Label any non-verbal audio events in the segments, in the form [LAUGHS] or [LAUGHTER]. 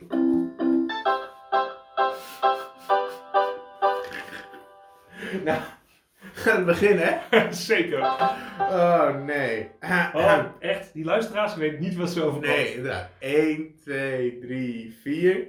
[LAUGHS] Nou, gaan we beginnen, hè? [LAUGHS] Zeker. Oh, nee. Oh, echt? Die luisteraars weten niet wat ze over Nee, inderdaad. 1, 2, 3, 4.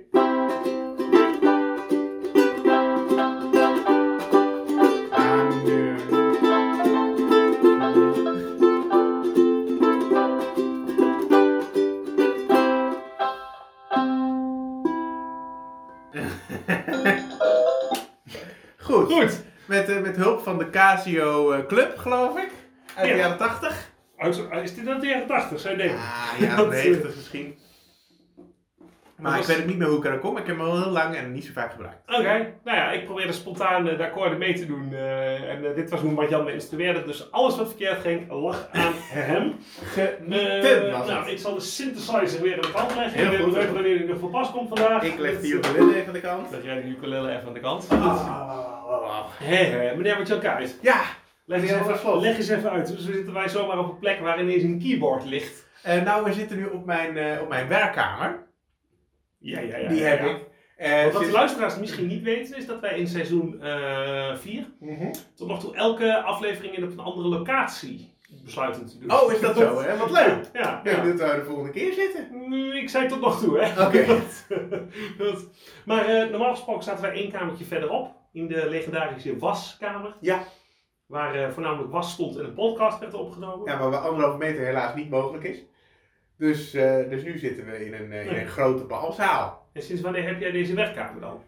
Met, eh, met hulp van de Casio eh, Club, geloof ik. Uit de Ja. jaren 80. Uit- Is dit uit de jaren 80, zou je denken? Ah, [LAUGHS] jaren 90 misschien. Maar Dat ik weet ook niet meer hoe ik eraan kom. Ik heb hem al heel lang en niet zo vaak gebruikt. Oké, nou ja, ik probeerde spontaan eh, de akkoorden mee te doen. eh, en eh, dit was hoe wat Jan me instrueerde. Dus alles wat verkeerd ging, lag aan [LAUGHS] hem. Genieten Eh, was nou, het. ik zal de synthesizer weer aan de kant leggen. Heel Ik goed. weet niet wanneer die er voor pas komt vandaag. Ik leg Dat- die ukulele even aan de kant. Leg jij de ukulele even aan de kant. Ah. Meneer Kuijs. Ja, Leg eens, Ja, even, leg eens even uit. Dus zitten wij zomaar op een plek waar ineens een keyboard ligt. eh, nou we zitten nu op mijn, eh, op mijn werkkamer. Ja, ja, ja. die heb ja. ik. Eh, Wat de luisteraars misschien niet weten, is dat wij in seizoen 4 Mhm. tot nog toe elke aflevering in op een andere locatie besluiten te doen. Oh, is dat zo? Hè? Wat leuk. Ja, Ja, ja. dat we de volgende keer zitten. Mm, Ik zei tot nog toe, hè? Oké. [LAUGHS] Maar normaal gesproken zaten wij één kamertje verderop, in de legendarische waskamer. Ja. Waar eh, voornamelijk was stond en een podcast werd opgenomen. Ja, maar waar anderhalve meter helaas niet mogelijk is. Dus, eh, dus nu zitten we in een, eh, in een grote balzaal. En sinds wanneer heb jij deze werkkamer dan?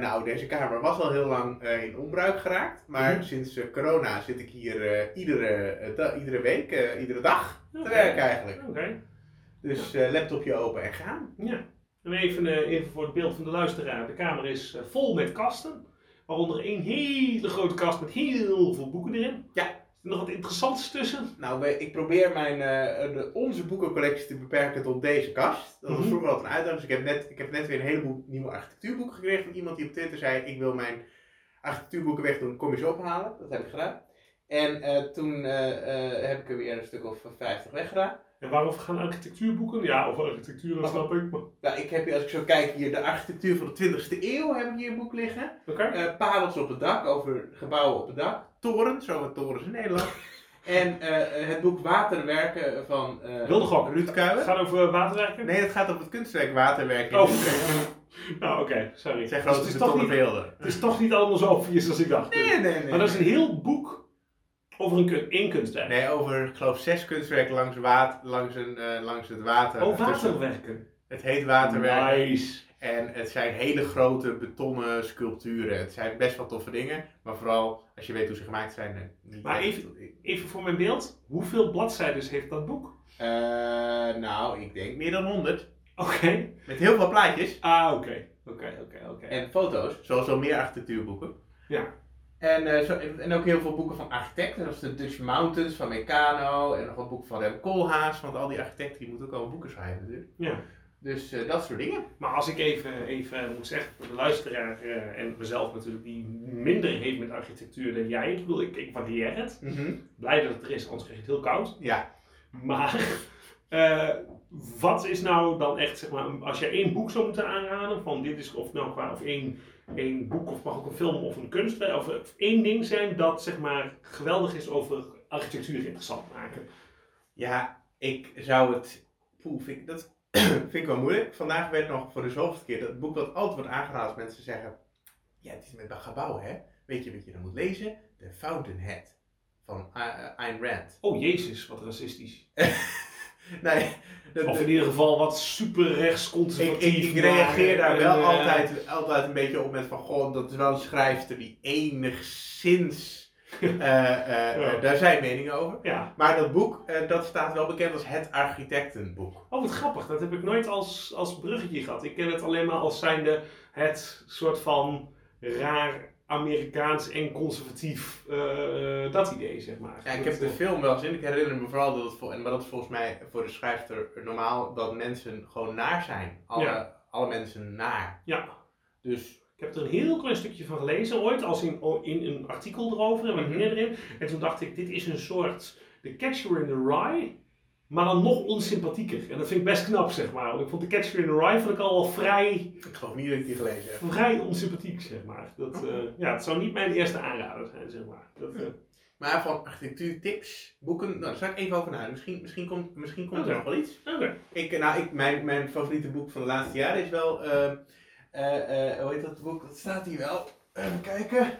Nou, deze kamer was al heel lang in onbruik geraakt. Maar Mhm. sinds corona zit ik hier iedere, iedere week, iedere dag te werken eigenlijk. Oké, Dus laptopje open en gaan. ja. En even, even voor het beeld van de luisteraar. De kamer is vol met kasten. Waaronder één hele grote kast met heel veel boeken erin. Ja. Is er nog wat interessants tussen? Nou, ik probeer mijn, eh, de, onze boekencollectie te beperken tot deze kast. Dat was Mhm. vroeger altijd een uitdaging. Dus ik heb net, ik heb net weer een heleboel nieuwe architectuurboeken gekregen van iemand die op Twitter zei: Ik wil mijn architectuurboeken wegdoen, kom eens ophalen. Dat heb ik gedaan. En eh, toen eh, heb ik er weer een stuk of 50 weggedaan. En waarover gaan architectuurboeken? Ja, over architectuur, dat snap ik. maar- Nou, ik heb hier, als ik zo kijk, hier de architectuur van de 20e eeuw heb ik hier een boek liggen. Oké. Eh parels op het dak, over gebouwen op het dak. Torens, zo wat torens in Nederland. [LAUGHS] en eh, het boek Waterwerken van gok. Ruud Kuilen. Het gaat over waterwerken? Nee, het gaat over het kunstwerk Waterwerken. Oh, [LAUGHS] nou oké, sorry. Het Dus het, is toch niet, beelden. het is toch niet allemaal zo obvious als ik dacht. Nee, nee, nee. Maar dat is een heel boek over een kun- kunstwerk. Nee, over, ik geloof, zes kunstwerken langs, water, langs, een, eh, langs het water. Oh, Tussen- waterwerken. Het heet Waterwerken. Nice. En het zijn hele grote betonnen sculpturen. Het zijn best wel toffe dingen. Maar vooral, als je weet hoe ze gemaakt zijn. eh, Maar even- Even voor mijn beeld. Hoeveel bladzijden heeft dat boek? Eh, nou, ik denk meer dan 100. Oké. Met heel veel plaatjes. Ah, oké. Oké, oké, oké. En foto's, zoals al meer architectuurboeken. Ja. En, eh, zo, en ook heel veel boeken van architecten, zoals de Dutch Mountains van Meccano. En nog wat boeken van Rem Koolhaas, want al die architecten die moeten ook al boeken schrijven natuurlijk. Ja. Dus eh, dat soort dingen. Maar als ik even, even moet zeggen, voor de luisteraar eh, en mezelf natuurlijk, die minder heeft met architectuur dan jij. Ik bedoel, ik, ik waardeer het. Blij dat het er is, anders krijg je het heel koud. Ja. Maar [LAUGHS] wat is nou dan echt, zeg maar, als je één boek zou moeten aanraden, van dit is of nou qua of één, één boek of mag ook een film of een kunstwerk, of, of één ding zijn dat zeg maar geweldig is over architectuur interessant maken. Ja, ik zou het. Poeh, vind ik, dat [CLEARS THROAT] vind ik wel moeilijk. Vandaag werd nog voor de zoveelste keer dat boek wat altijd wordt aangeraden als mensen zeggen: Ja, het is met dat gebouw, hè? Weet je wat je dan moet lezen? The Fountainhead van Ayn Rand. Oh jezus, wat racistisch. [LAUGHS] Nee, dat- Of in ieder geval wat super rechts ik, ik, ik reageer daar wel en, eh, altijd, altijd een beetje op met van: Goh, dat is wel een schrijfster die enigszins. [LAUGHS] eh, eh, Ja. daar zijn meningen over. Ja. Maar dat boek, dat staat wel bekend als het architectenboek. Oh, wat grappig. Dat heb ik nooit als, als bruggetje gehad. Ik ken het alleen maar als zijnde het soort van raar Amerikaans en conservatief eh, dat idee, zeg maar. Ja, ik heb de film wel gezien. Ik herinner me vooral dat het, vol- en maar dat is volgens mij voor de schrijfster normaal, dat mensen gewoon naar zijn. Alle, Ja. alle mensen naar. Ja. Dus Ik heb er een heel klein stukje van gelezen ooit, als in, in een artikel erover en wat Mhm. meer erin. En toen dacht ik, dit is een soort The Catcher in the Rye, maar dan nog onsympathieker. En dat vind ik best knap, zeg maar. Want ik vond The Catcher in the Rye vond ik al wel vrij, Ik geloof niet dat ik die gelezen heb. vrij onsympathiek, zeg maar. Dat, eh, ja, het zou niet mijn eerste aanrader zijn, zeg maar. Dat, eh, Maar van architectuurtips, boeken, nou, daar zou ik even over nadenken. Misschien, misschien komt, misschien komt er nog wel iets. Oké. Ik, nou, ik, mijn, mijn favoriete boek van de laatste jaren is wel, eh, eh, eh, hoe heet dat boek? Dat staat hier wel. Even kijken.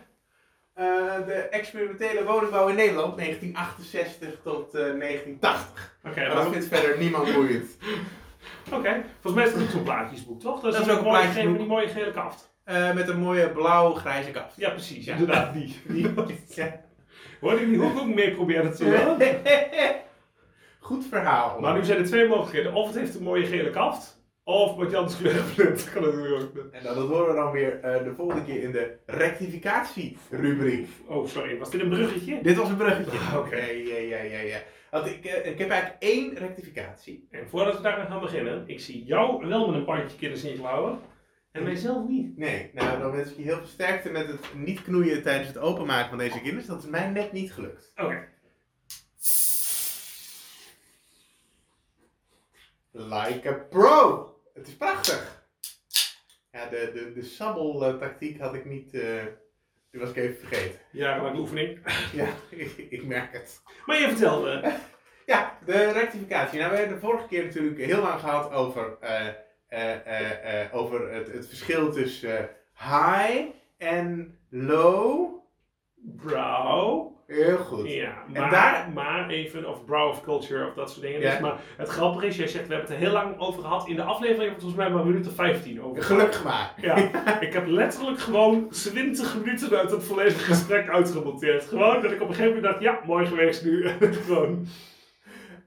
Eh, de experimentele woningbouw in Nederland, 1968 tot eh, 1980. Oké, Maar dat dan- vindt verder niemand boeiend. [LAUGHS] Oké, volgens mij is dat ook zo'n plaatjesboek, toch? Dat is, Dat is ook ook een mooie, die mooie gele kaft. Eh, met een mooie blauw-grijze kaft. Ja, precies. Ja. Inderdaad, die. [LAUGHS] die. Ja. Hoorde ik die hoek ook mee proberen te doen? [LAUGHS] Goed verhaal. Maar nu zijn er twee mogelijkheden. Of het heeft een mooie gele kaft, of wat Jans kleur [LAUGHS] Dat kan natuurlijk ook. En nou, dat horen we dan weer eh, de volgende keer in de rectificatie-rubriek. Oh, sorry. Was dit een bruggetje? Dit was een bruggetje. [LAUGHS] Oké. Ja, ja, ja, ja, ja. Want ik, eh, ik heb eigenlijk één rectificatie. En voordat we daaraan gaan beginnen, ik zie jou wel met een bandje kindersintje klauwen. En mijzelf niet. Nee, nou dan wens ik je heel veel sterkte met het niet knoeien tijdens het openmaken van deze kinders. Dat is mij net niet gelukt. Oké. Like a pro! Het is prachtig! Ja, de, de, de sabbeltactiek had ik niet... eh, die was ik even vergeten. Jarenlange oefening. [LAUGHS] Ja, ik, ik merk het. Maar je vertelde. [LAUGHS] Ja, de rectificatie. Nou, we hebben de vorige keer natuurlijk heel lang gehad over, eh, eh, over het, het verschil tussen high en low. Brow. Heel goed. Ja, En maar, daar- maar even, of brow of culture of dat soort dingen. Ja. Dus, maar het grappige is, jij zegt, we hebben het er heel lang over gehad. In de aflevering hebben we het volgens mij maar een minuut of 15 over. Gelukkig maar. Ja, ik heb letterlijk gewoon 20 minuten uit het volledige gesprek uitgemonteerd. Gewoon dat ik op een gegeven moment dacht, ja, mooi geweest nu. [LAUGHS] gewoon.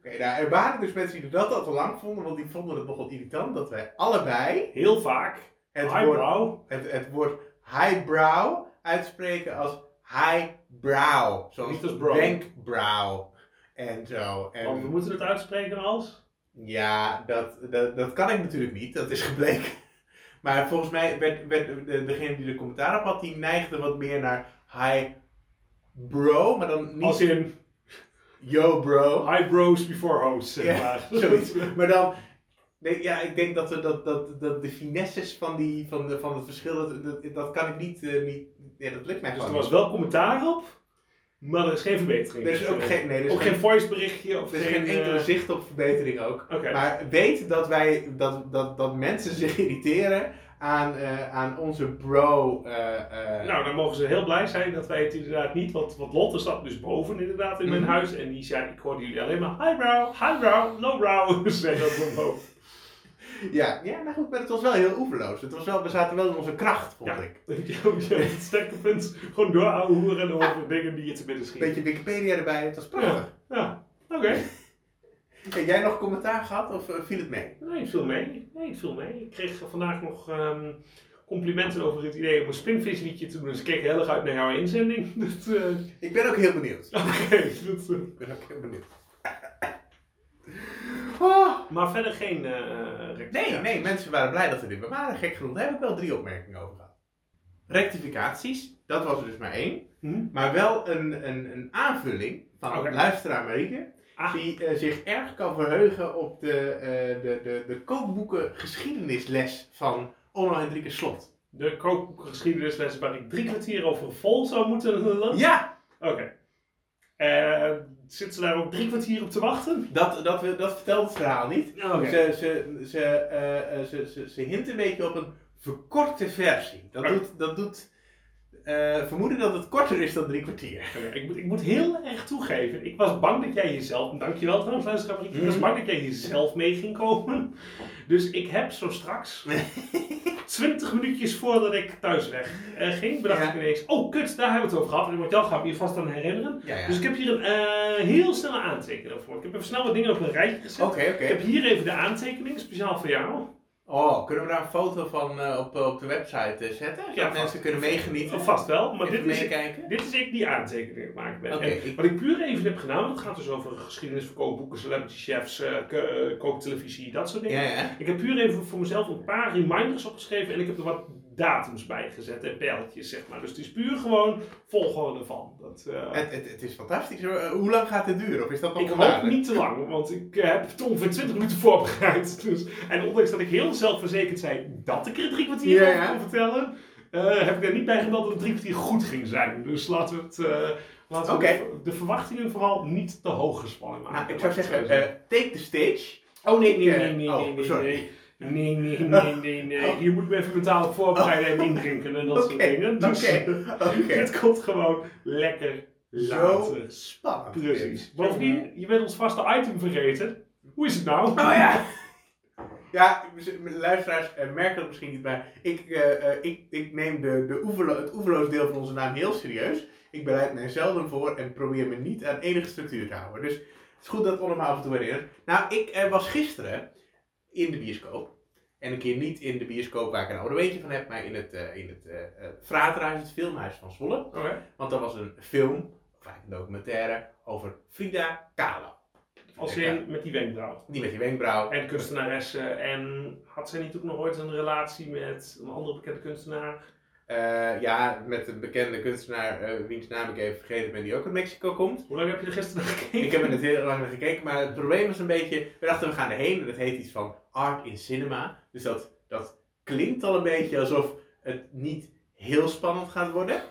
Oké, nou, er waren dus mensen die dat al te lang vonden, want die vonden het nogal irritant dat wij allebei Heel vaak. het woord, Highbrow. het, het woord highbrow uitspreken als highbrow. Zoals Niet als bro. wenkbrauw en zo. En, Want we moeten het uitspreken als... Ja, dat, dat, dat kan ik natuurlijk niet, dat is gebleken. [LAUGHS] Maar volgens mij werd, werd de, degene die de commentaar op had, die neigde wat meer naar hi bro, maar dan Als niet in yo bro. highbrows before hosts, zeg Ja, zoiets. [LAUGHS] Maar dan, nee, ja, ik denk dat, we dat, dat, dat de finesses van, die, van, de, van het verschil, dat, dat, dat kan ik niet, eh, niet ja, dat lukt mij Dus er was wel commentaar op, maar er is geen verbetering. Er is ook geen, nee, er is ook geen, geen voice berichtje of er is geen enkele eh, zicht op verbetering ook. Maar weet dat wij, dat, dat, dat mensen zich irriteren aan, eh, aan onze bro. eh, Nou, dan mogen ze heel blij zijn dat wij het inderdaad niet, want, want Lotte staat dus boven inderdaad in mijn Mhm. huis en die zei, ik hoorde jullie alleen maar highbrow, highbrow, lowbrow, [LAUGHS] zei dat boven. Ja, ja, nou goed, maar het was wel heel oeverloos. Het was wel, we zaten wel in onze kracht, vond Ja. ik. [LAUGHS] het sterke punt, gewoon doorhoeren over dingen die je te binnen Een schieten. beetje Wikipedia erbij, het was prachtig. Ja, oké. [LAUGHS] Heb jij nog commentaar gehad of eh, viel het mee? Nee, het viel mee. Nee, het viel mee. Ik kreeg vandaag nog ehm, complimenten over het idee om een spinvis liedje te doen. Dus ik keek heel erg uit naar jouw inzending. [LAUGHS] Dus, eh, Ik ben ook heel benieuwd. oké, dat, eh, Ik ben ook heel benieuwd. Maar verder geen eh Nee, rectificatie. nee, mensen waren blij dat we dit waren. Gek genoeg, daar heb ik wel drie opmerkingen over gehad. Rectificaties, dat was er dus maar één. Hm? Maar wel een, een, een aanvulling van Oké. luisteraar Marieke. Ah. Die eh, zich erg kan verheugen op de, eh, de, de, de kookboeken geschiedenisles van Onno Hendrikus Slot. De kookboekgeschiedenisles waar ik drie kwartier over vol zou moeten lullen. Ja, Oké. Eh, zitten ze daar ook drie kwartier op te wachten? dat, dat, we- dat vertelt het verhaal niet. Oké. Ze, ze, ze, eh, eh, ze, ze, ze hint een beetje op een verkorte versie. Dat Oké. doet, dat doet eh, vermoeden dat het korter is dan drie kwartier. Oké, Ik, moet, ik moet heel erg toegeven, ik was bang dat jij jezelf, dankjewel trouwens luisteraar ik was Mhm. bang dat jij jezelf mee ging komen. Dus ik heb zo straks, [LAUGHS] 20 minuutjes voordat ik thuis weg eh, ging, bedacht Ja. ik ineens, oh kut, daar hebben we het over gehad. En want jou gaat me hier vast aan herinneren. Ja, ja. Dus ik heb hier een eh, heel snelle aantekening voor. Ik heb even snel wat dingen op een rijtje gezet. Ik heb hier even de aantekening, speciaal voor jou. Oh, kunnen we daar een foto van eh, op, op de website eh, zetten? Zodat Ja, mensen kunnen meegenieten? Vast wel, maar dit is, meekijken? dit is ik die aantekening aan het maken ben. En ik- Wat ik puur even heb gedaan, want het gaat dus over geschiedenis van kookboeken, celebrity chefs, eh, eh, kooktelevisie, dat soort dingen. Ja, ja. Ik heb puur even voor mezelf een paar reminders opgeschreven en ik heb er wat datums bijgezet en pijltjes, zeg maar. Dus het is puur gewoon volgorde van. Dat, eh, Het, het, het is fantastisch. hoor. Eh, Hoe lang gaat dit duren? Of is dat nog ik hoop niet te lang, want ik eh, heb het ongeveer 20 minuten voorbereid. [LAUGHS] Dus, en ondanks dat ik heel zelfverzekerd zei dat ik er drie kwartier over ja. kon vertellen, eh, heb ik er niet bij gemeld dat het drie kwartier goed ging zijn. Dus laten we, het, eh, laten we de, de verwachtingen vooral niet te hoog gespannen maken. Nou, ik zou zeggen, het eh, take the stage. Oh nee, nee, eh, nee, nee, oh, nee, nee, sorry. nee. Nee, nee, nee, nee, nee. Hier moet ik me even mentaal op voorbereiden en indrinken en dat soort Oké, dingen. Dus oké, oké. het komt gewoon lekker Zo later. spannend. Precies. Bovendien, je bent ons vaste item vergeten. Hoe is het nou? Oh ja. Ja, de luisteraars eh, merken dat misschien niet, maar ik, eh, eh, ik, ik neem de, de oevelo, het oeverloos deel van onze naam heel serieus. Ik bereid mij zelden voor en probeer me niet aan enige structuur te houden. Dus het is goed dat het allemaal af en toe herinnert. Nou, ik eh, was gisteren in de bioscoop. En een keer niet in de bioscoop waar ik een abonnementje van heb, maar in het, eh in het Fraterhuis, het filmhuis van Zwolle. Want er was een film, of eigenlijk een documentaire, over Frida Kahlo. Als in met die wenkbrauw. Die met die wenkbrauw. En kunstenaresse. En had zij niet ook nog ooit een relatie met een andere bekende kunstenaar? Eh, ja, met een bekende kunstenaar, eh, wiens naam ik even vergeten ben, die ook uit Mexico komt. Hoe lang heb je er gisteren naar gekeken? Ik heb er net heel lang naar gekeken, maar het probleem was een beetje, we dachten we gaan erheen en dat heet iets van art in cinema. Dus dat, dat klinkt al een beetje alsof het niet heel spannend gaat worden.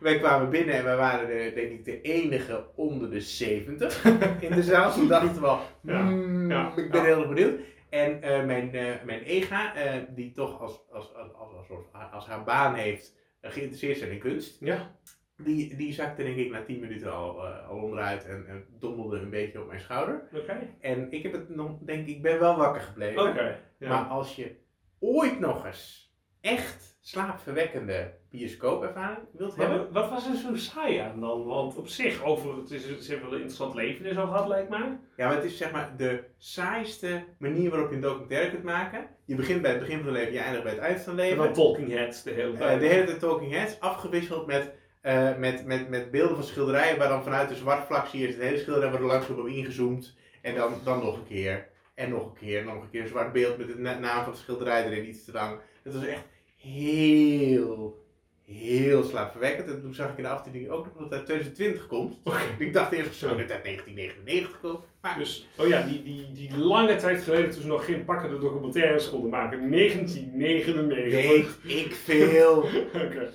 Wij kwamen binnen en wij waren de, denk ik de enige onder de 70 in de zaal. Toen dachten we wel, Ja, hmm, ja, ik ben ja. heel erg benieuwd. En eh, mijn, eh, mijn ega, eh, die toch als, als, als, als, als, haar baan heeft geïnteresseerd zijn in kunst, Ja. die, die zakte denk ik na 10 minuten al, al onderuit en, en dommelde een beetje op mijn schouder. Oké. En ik heb het nog, denk ik, ben wel wakker gebleven. Oké. Ja. Maar als je ooit nog eens echt slaapverwekkende bioscoopervaring wilt hebben. Wat was er zo saai aan dan? Want op zich, over het is, ze hebben wel een interessant leven en zo gehad, lijkt mij. Ja, maar het is zeg maar de saaiste manier waarop je een documentaire kunt maken. Je begint bij het begin van het leven, je eindigt bij het eind van het En leven. dan Talking Heads de hele Eh, tijd. de hele tijd Talking Heads, afgewisseld met, eh, met, met, met beelden van schilderijen, waar dan vanuit de zwart vlak zie je het hele schilderij wordt er op ingezoomd. En dan, dan nog een keer. En nog een keer. En nog een keer een zwart beeld met de na- naam van het schilderij erin, iets te lang. Het was echt heel, heel slaapverwekkend. En toen zag ik in de aftiteling ook nog dat het uit 2020 komt. Ik dacht eerst zo dat het uit 1999 komt. Maar Dus, oh ja, die, die, die lange tijd geleden toen ze nog geen pakkende documentaires konden maken. 1999. weet ik veel. [LAUGHS] Oké.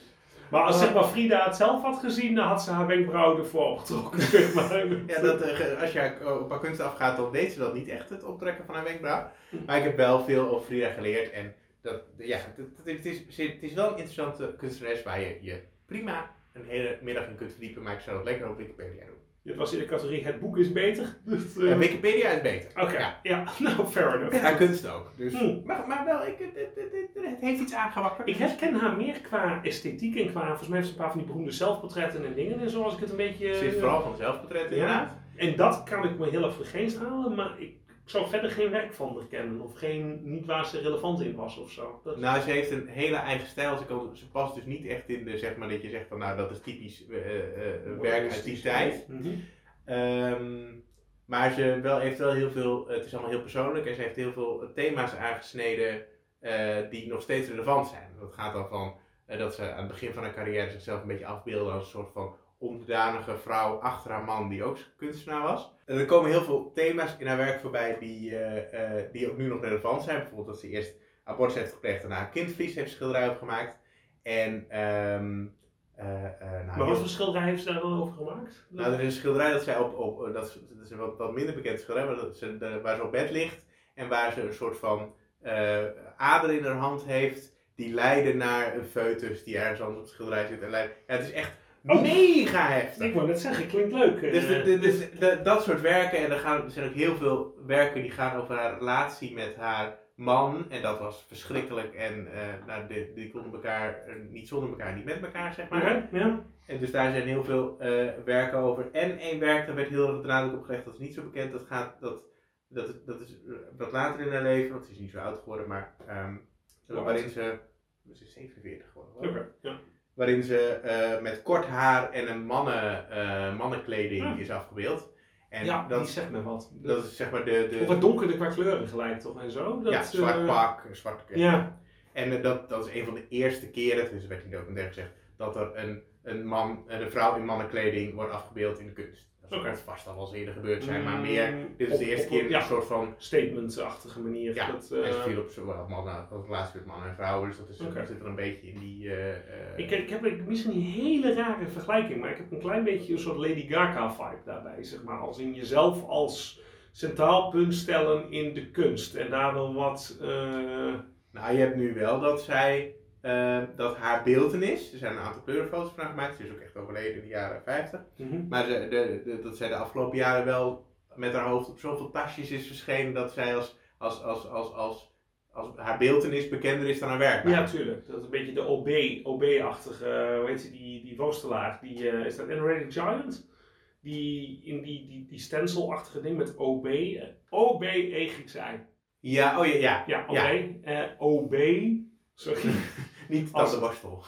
Maar als zeg maar Frida het zelf had gezien, dan had ze haar wenkbrauw ervoor opgetrokken. [LAUGHS] [LAUGHS] Ja, dat, eh, als je op haar kunst afgaat, dan deed ze dat niet echt, het optrekken van haar wenkbrauw. Maar ik heb wel veel over Frida geleerd. En dat, ja, het, is, het is wel een interessante kunstenares waar je je prima een hele middag in kunt verdiepen. Maar ik zou dat lekker op Wikipedia doen. Het was in de categorie het boek is beter. Dus, [LAUGHS] Ja, Wikipedia is beter. Oké, Ja. ja. [LAUGHS] nou fair enough. Ja, kunst ook. Dus, Hmm. maar, maar wel, ik, het, het, heeft iets aangewakkerd. Ik herken haar meer qua esthetiek en qua, volgens mij heeft ze een paar van die beroemde zelfportretten en dingen en zo, als ik het een beetje... Ze is vooral van zelfportret inderdaad. Ja, en dat kan ik me heel erg voor de geest halen, maar ik zou verder geen werk van haar kennen. Of geen, niet waar ze relevant in was of zo. Dat, Nou, ze heeft een hele eigen stijl. Ze, kan, ze past dus niet echt in de, zeg maar, dat je zegt van, nou, dat is typisch eh, werk uit die tijd. Maar ze wel, heeft wel heel veel, het is allemaal heel persoonlijk en ze heeft heel veel thema's aangesneden eh, die nog steeds relevant zijn. Dat gaat dan van eh, dat ze aan het begin van haar carrière zichzelf een beetje afbeelden als een soort van onderdanige vrouw achter haar man die ook kunstenaar was. En er komen heel veel thema's in haar werk voorbij die, eh, eh, die ook nu nog relevant zijn. Bijvoorbeeld dat ze eerst abortus heeft gepleegd en een kindvlies heeft ze schilderij over gemaakt. En ehm eh, nou, Maar wat voor schilderij heeft ze daar dan over gemaakt? nou, er is een schilderij dat zij op, op dat, is, dat is een wat, wat minder bekend schilderij, maar dat ze, de- waar ze op bed ligt en waar ze een soort van ader in haar hand heeft, die leiden naar een foetus die ergens anders op het schilderij zit. En leidt, ja, het is echt Oh. mega heftig. ik wou net zeggen, klinkt leuk. Dus, de, Eh, de- dus de- dat soort werken, en er, gaan, er zijn ook heel veel werken die gaan over haar relatie met haar man. En dat was verschrikkelijk. En eh, nou, die, die konden elkaar eh, niet zonder elkaar, niet met elkaar, zeg maar. Oké, ja. En dus daar zijn heel veel eh, werken over. En één werk, daar werd heel erg de nadruk op gelegd, dat is niet zo bekend. Dat gaat, dat, dat, dat is wat later in haar leven, want ze is niet zo oud geworden, maar ehm, Hoe waarin ze, ze is 47 geworden. Oké, ja. Waarin ze eh, met kort haar en een mannen, eh, mannenkleding Ja. is afgebeeld. En ja, dat, die zegt me wat. dat is zeg maar de, Of de wat donkerder qua kleuren gelijk toch en zo? Dat, ja, zwart eh, pak, een zwarte Ja, En eh, dat, dat is een van de eerste keren, dus werd in de documentaire gezegd, dat er een, een man, eh, een vrouw in mannenkleding wordt afgebeeld in de kunst. Dat Oké. zal vast al wel eens eerder gebeurd zijn, maar Mm, meer, dit is op- de eerste op- keer ja. een soort van, Statement-achtige manier. ja, dat, en eh, ze viel op zowel mannen, als laatst weer mannen en vrouwen, dus dat is, Oké. dat zit er een beetje in die... eh, eh, ik, ik heb misschien een hele rare vergelijking, maar ik heb een klein beetje een soort Lady Gaga-vibe daarbij, zeg maar. Als in jezelf als centraal punt stellen in de kunst. En daar dan wat... eh, Nou, je hebt nu wel dat zij, eh, dat haar beeltenis, er zijn een aantal kleurenfoto's van haar gemaakt, ze is ook echt overleden in de jaren 50. mhm. Maar de, de, de- dat zij de afgelopen jaren wel met haar hoofd op zoveel tasjes is verschenen dat zij als, als, als, als, als, als haar beeltenis bekender is dan haar werk. Ja, tuurlijk. Dat is een beetje de OB, OB-achtige, hoe heet ze, die, die worstelaar. Die, eh, is dat Enraged Giant? Die, in die, die, die stencil-achtige ding met OB. eh, OB, E, Griekse I. ja, oh ja, ja. Ja, OB. Ja. eh, OB. Sorry. [LAUGHS] Niet Als- de borstel.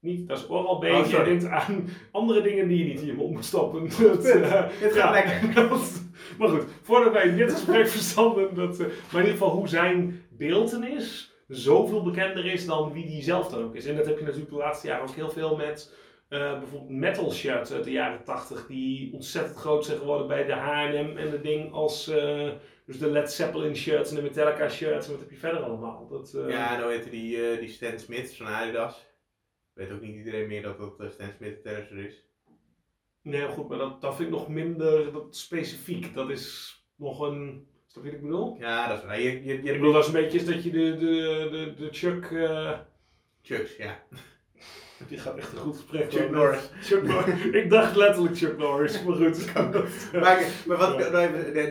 Niet, dat is oral B. Oh, je denkt aan andere dingen die je niet in je mond moet stoppen. [LAUGHS] Dat, eh, Dit gaat lekker. [LAUGHS] dat- maar goed, voordat wij dit gesprek [LAUGHS] verstanden, dat, eh, maar in ieder geval hoe zijn beeltenis zoveel bekender is dan wie die zelf dan ook is. En dat heb je natuurlijk de laatste jaren ook heel veel met eh, bijvoorbeeld metal shirts uit de jaren 80, die ontzettend groot zijn geworden bij de H&M en de ding als eh, dus de Led Zeppelin shirts en de Metallica shirts en wat heb je verder allemaal. Dat, eh, Ja, nou heette die, eh, die Stan Smith van Adidas. Weet ook niet iedereen meer dat dat eh, Stan Smith tennisser is. Nee, goed, maar dat, dat vind ik nog minder dat specifiek. Dat is nog een. Is dat wat ik bedoel? Ja, dat is waar. Je, je, Ik je, bedoel, dat is een beetje is dat je de, de, de, de Chuck. Chucks, ja. Die gaat echt een goed gesprek. Chuck. Norris. Chuck Norris. [LAUGHS] ik dacht letterlijk Chuck Norris, maar goed. [LAUGHS] Maar, maar wat, Ja. nee, nee,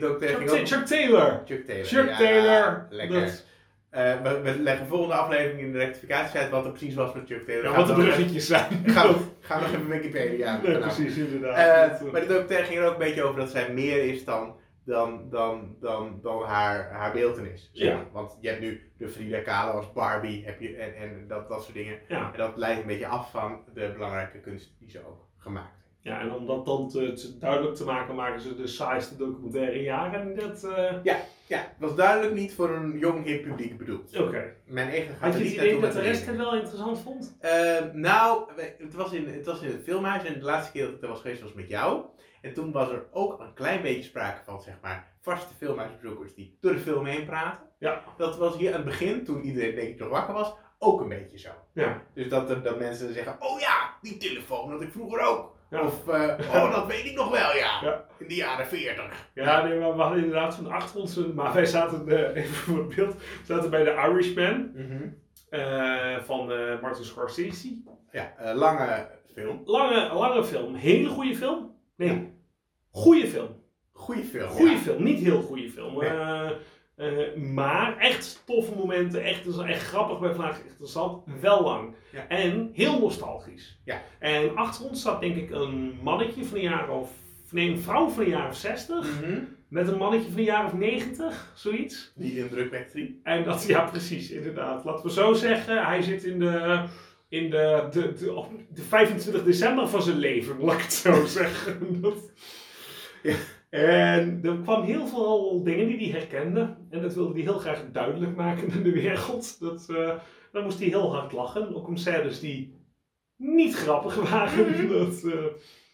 Chuck, ging Ta- ook... Chuck Taylor. Chuck Taylor. Chuck ja, Taylor. Lekker. Dat- Eh, we, we leggen volgende aflevering in de rectificatie uit wat er precies was met Chuck Taylor. Ja, wat de bruggetjes zijn. [LAUGHS] Gaan we, gaan we nog even Wikipedia Nee, precies, inderdaad. Eh, maar de documentaire ging er ook een beetje over dat zij meer is dan, dan, dan, dan, dan haar, haar beeltenis. zeg Ja. Want je hebt nu de Frida Kahlo als Barbie heb je, en, en dat, dat soort dingen. ja. En dat leidt een beetje af van de belangrijke kunst die ze ook gemaakt heeft. ja, en om dat dan te, te duidelijk te maken, maken ze de saaiste documentaire in jaren. En dat. eh, Ja, het was duidelijk niet voor een jong hip publiek bedoeld. Oké. Mijn eigen gaat Had je het idee dat de rest het wel interessant vond? Eh, nou, het was, in, het was in het filmhuis en de laatste keer dat ik er was geweest was met jou. En toen was er ook een klein beetje sprake van, zeg maar, vaste filmhuisbezoekers die door de film heen praten. Ja. Dat was hier aan het begin, toen iedereen denk ik nog wakker was, ook een beetje zo. Ja. Dus dat, er- dat mensen zeggen, oh ja, die telefoon had ik vroeger ook. Ja. Of, eh, oh dat weet ik nog wel, ja. Ja. In de jaren 40. Ja, nee, maar we hadden inderdaad zo'n achtergrond, maar wij zaten, eh, [LAUGHS] even voor het beeld, zaten bij de Irishman eh, van Martin Scorsese. Ja, lange film. Lange, lange film, hele goede film. Nee, goede film. Goeie film. Goede ja. film, niet heel goede film. Nee. Eh, eh, maar echt toffe momenten, echt, dus echt grappig bij Vlaag, interessant, wel lang. Ja. En heel nostalgisch. Ja. En achter ons staat denk ik een mannetje van een jaar of, nee een vrouw van een jaar of 60. Mhm. Met een mannetje van een jaar of 90, zoiets. Die indrukwekkend. En dat, ja precies, inderdaad. Laten we zo zeggen, hij zit in de, in de, de, de 25 december van zijn leven, laat ik het zo [LAUGHS] zeggen. Dat- Ja. [LAUGHS] En er kwam heel veel dingen die hij herkende. En dat wilde hij heel graag duidelijk maken in de wereld. Dat, eh dan moest hij heel hard lachen. Ook om scènes die niet grappig waren. [LAUGHS] Dat, eh,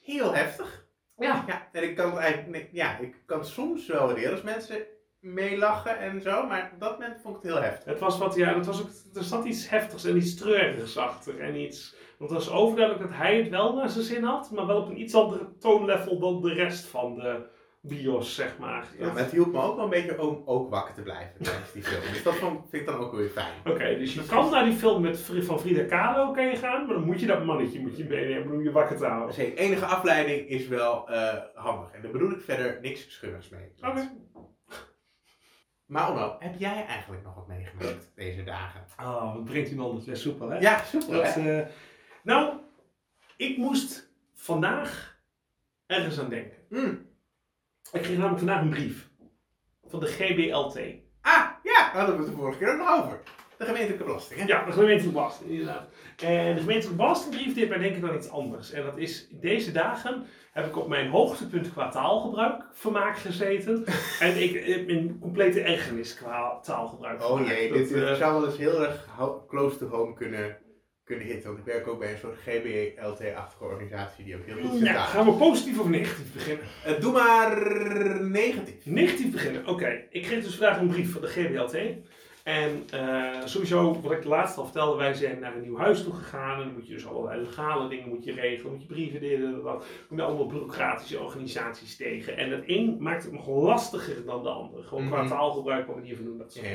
Heel heftig. ja. Ja, en ik kan eigenlijk, ja, ik kan soms wel waarderen als mensen meelachen en zo, maar op dat moment vond ik het heel heftig. Het was wat, ja, het was ook, er zat iets heftigs en iets treurigs achter. En iets, want het was overduidelijk dat hij het wel naar zijn zin had, maar wel op een iets andere toonlevel dan de rest van de bios, zeg maar. Ja, maar het hielp me ook wel een beetje om ook wakker te blijven tijdens die film. Dus dat vond, vind ik dan ook weer fijn. Oké, dus je kan naar die film met, van Frida Kahlo kan je gaan, maar dan moet je dat mannetje moet je meenemen om je wakker te houden. Dus hey, enige afleiding is wel eh, handig. En daar bedoel ik verder niks schurrigs mee. Oké. Maar Onno, heb jij eigenlijk nog wat meegemaakt deze dagen? Oh, wat brengt u anders les soepel, hè? Ja, Dat, hè? eh, nou, ik moest vandaag ergens aan denken. Mm. Ik kreeg namelijk vandaag een brief van de GBLT. Ah, ja, daar hadden we het de vorige keer ook nog over. De gemeentelijke belasting, hè? Ja, de gemeentelijke belasting, inderdaad. En de gemeentelijke belastingbrief deed mij denken aan iets anders. En dat is, deze dagen heb ik op mijn hoogtepunt qua taalgebruik vermaak gezeten. [LAUGHS] en ik heb een complete ergernis qua taalgebruik Oh Dat, dit, eh, zou wel eens heel erg close to home kunnen, kunnen hitten. Want ik werk ook bij een soort GBLT-achtige organisatie die ook heel goed zit ja, gaan we positief of negatief beginnen? Eh, doe maar negatief. Negatief beginnen, oké. Ik kreeg dus vandaag een brief van de GBLT. En eh, sowieso, wat ik de laatste al vertelde, wij zijn naar een nieuw huis toe gegaan. En dan moet je dus allerlei legale dingen moet je regelen. Moet je brieven dit en dat. Moet je allemaal bureaucratische organisaties tegen. En het een maakt het nog lastiger dan de ander. Gewoon qua Mhm. taalgebruik, qua manier van doen, dat soort.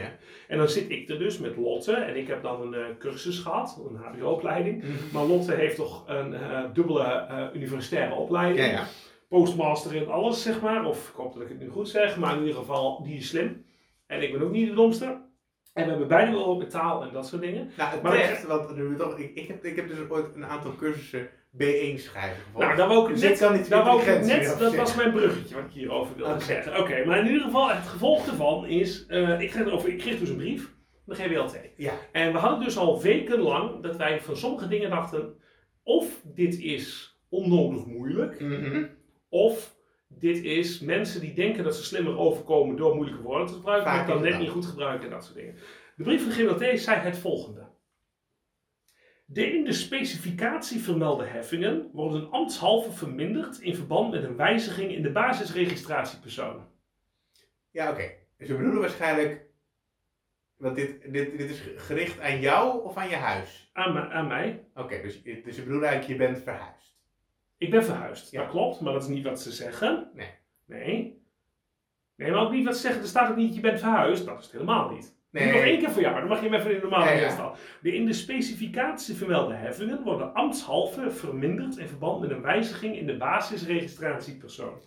En dan zit ik er dus met Lotte. En ik heb dan een eh, cursus gehad, een HBO-opleiding. Maar Lotte heeft toch een eh, dubbele universitaire opleiding postmaster in alles, zeg maar. Of ik hoop dat ik het nu goed zeg, maar in ieder geval, die is slim. En ik ben ook niet de domste. En we hebben beide wel met taal en dat soort dingen. Nou, het Maar terecht, want nu toch, ik, ik, heb, ik heb dus ooit een aantal cursussen B1 schrijven gevolgd. Nou, daar wou ik Dus net, ik kan iets daar wou ik intelligentie net over dat was mijn bruggetje wat ik hierover wilde Oké. zeggen. Oké, maar in ieder geval, het gevolg ervan is, eh, ik, kreeg ik kreeg dus een brief van de GWLT. Ja. En we hadden dus al wekenlang dat wij van sommige dingen dachten, of dit is onnodig moeilijk, Mhm. Of dit is mensen die denken dat ze slimmer overkomen door moeilijke woorden te gebruiken, Vaak maar dan net niet goed gebruiken en dat soort dingen. De brief van GWT zei het volgende. De in de specificatie vermelde heffingen worden ambtshalve verminderd in verband met een wijziging in de basisregistratiepersoon. Ja, oké. Dus we bedoelen waarschijnlijk, want dit, dit, dit is gericht aan jou of aan je huis? Aan, mij- aan mij. Oké, dus, dus ze bedoelen eigenlijk, je bent verhuisd. Ik ben verhuisd. Ja. Dat klopt, maar dat is niet wat ze zeggen. Nee. Nee. Nee, maar ook niet wat ze zeggen. Er staat ook niet, je bent verhuisd. Dat is het helemaal niet. Nee. Nog één keer voor jou, dan mag je hem even in de normale Ja, ja. weerstand. De in de specificatie vermelde heffingen worden ambtshalve verminderd in verband met een wijziging in de basisregistratiepersoon.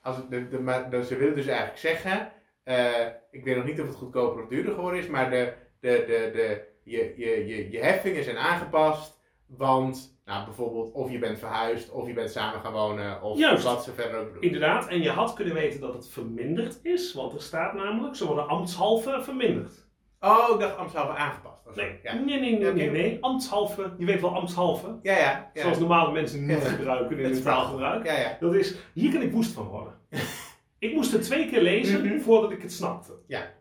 Als het, de, de, ze willen dus eigenlijk zeggen, eh, ik weet nog niet of het goedkoper of duurder geworden is, maar de, de, de, de, je, je, je, je heffingen zijn aangepast, want nou, bijvoorbeeld of je bent verhuisd, of je bent samen gaan wonen, of Juist. wat ze verder ook doen. Inderdaad, en je had kunnen weten dat het verminderd is, want er staat namelijk, ze worden ambtshalve verminderd. Oh, ik dacht Amsterdam aangepast. Nee, Ja. nee, nee, nee, nee, nee. Ambtshalve, je weet wel ambtshalve, Ja, ja. ja. zoals normale mensen niet Ja. gebruiken in Het hun taalgebruik. Ja, ja. Dat is, hier kan ik woest van worden. [LAUGHS] ik moest het twee keer lezen Mhm. voordat ik het snapte. Ja.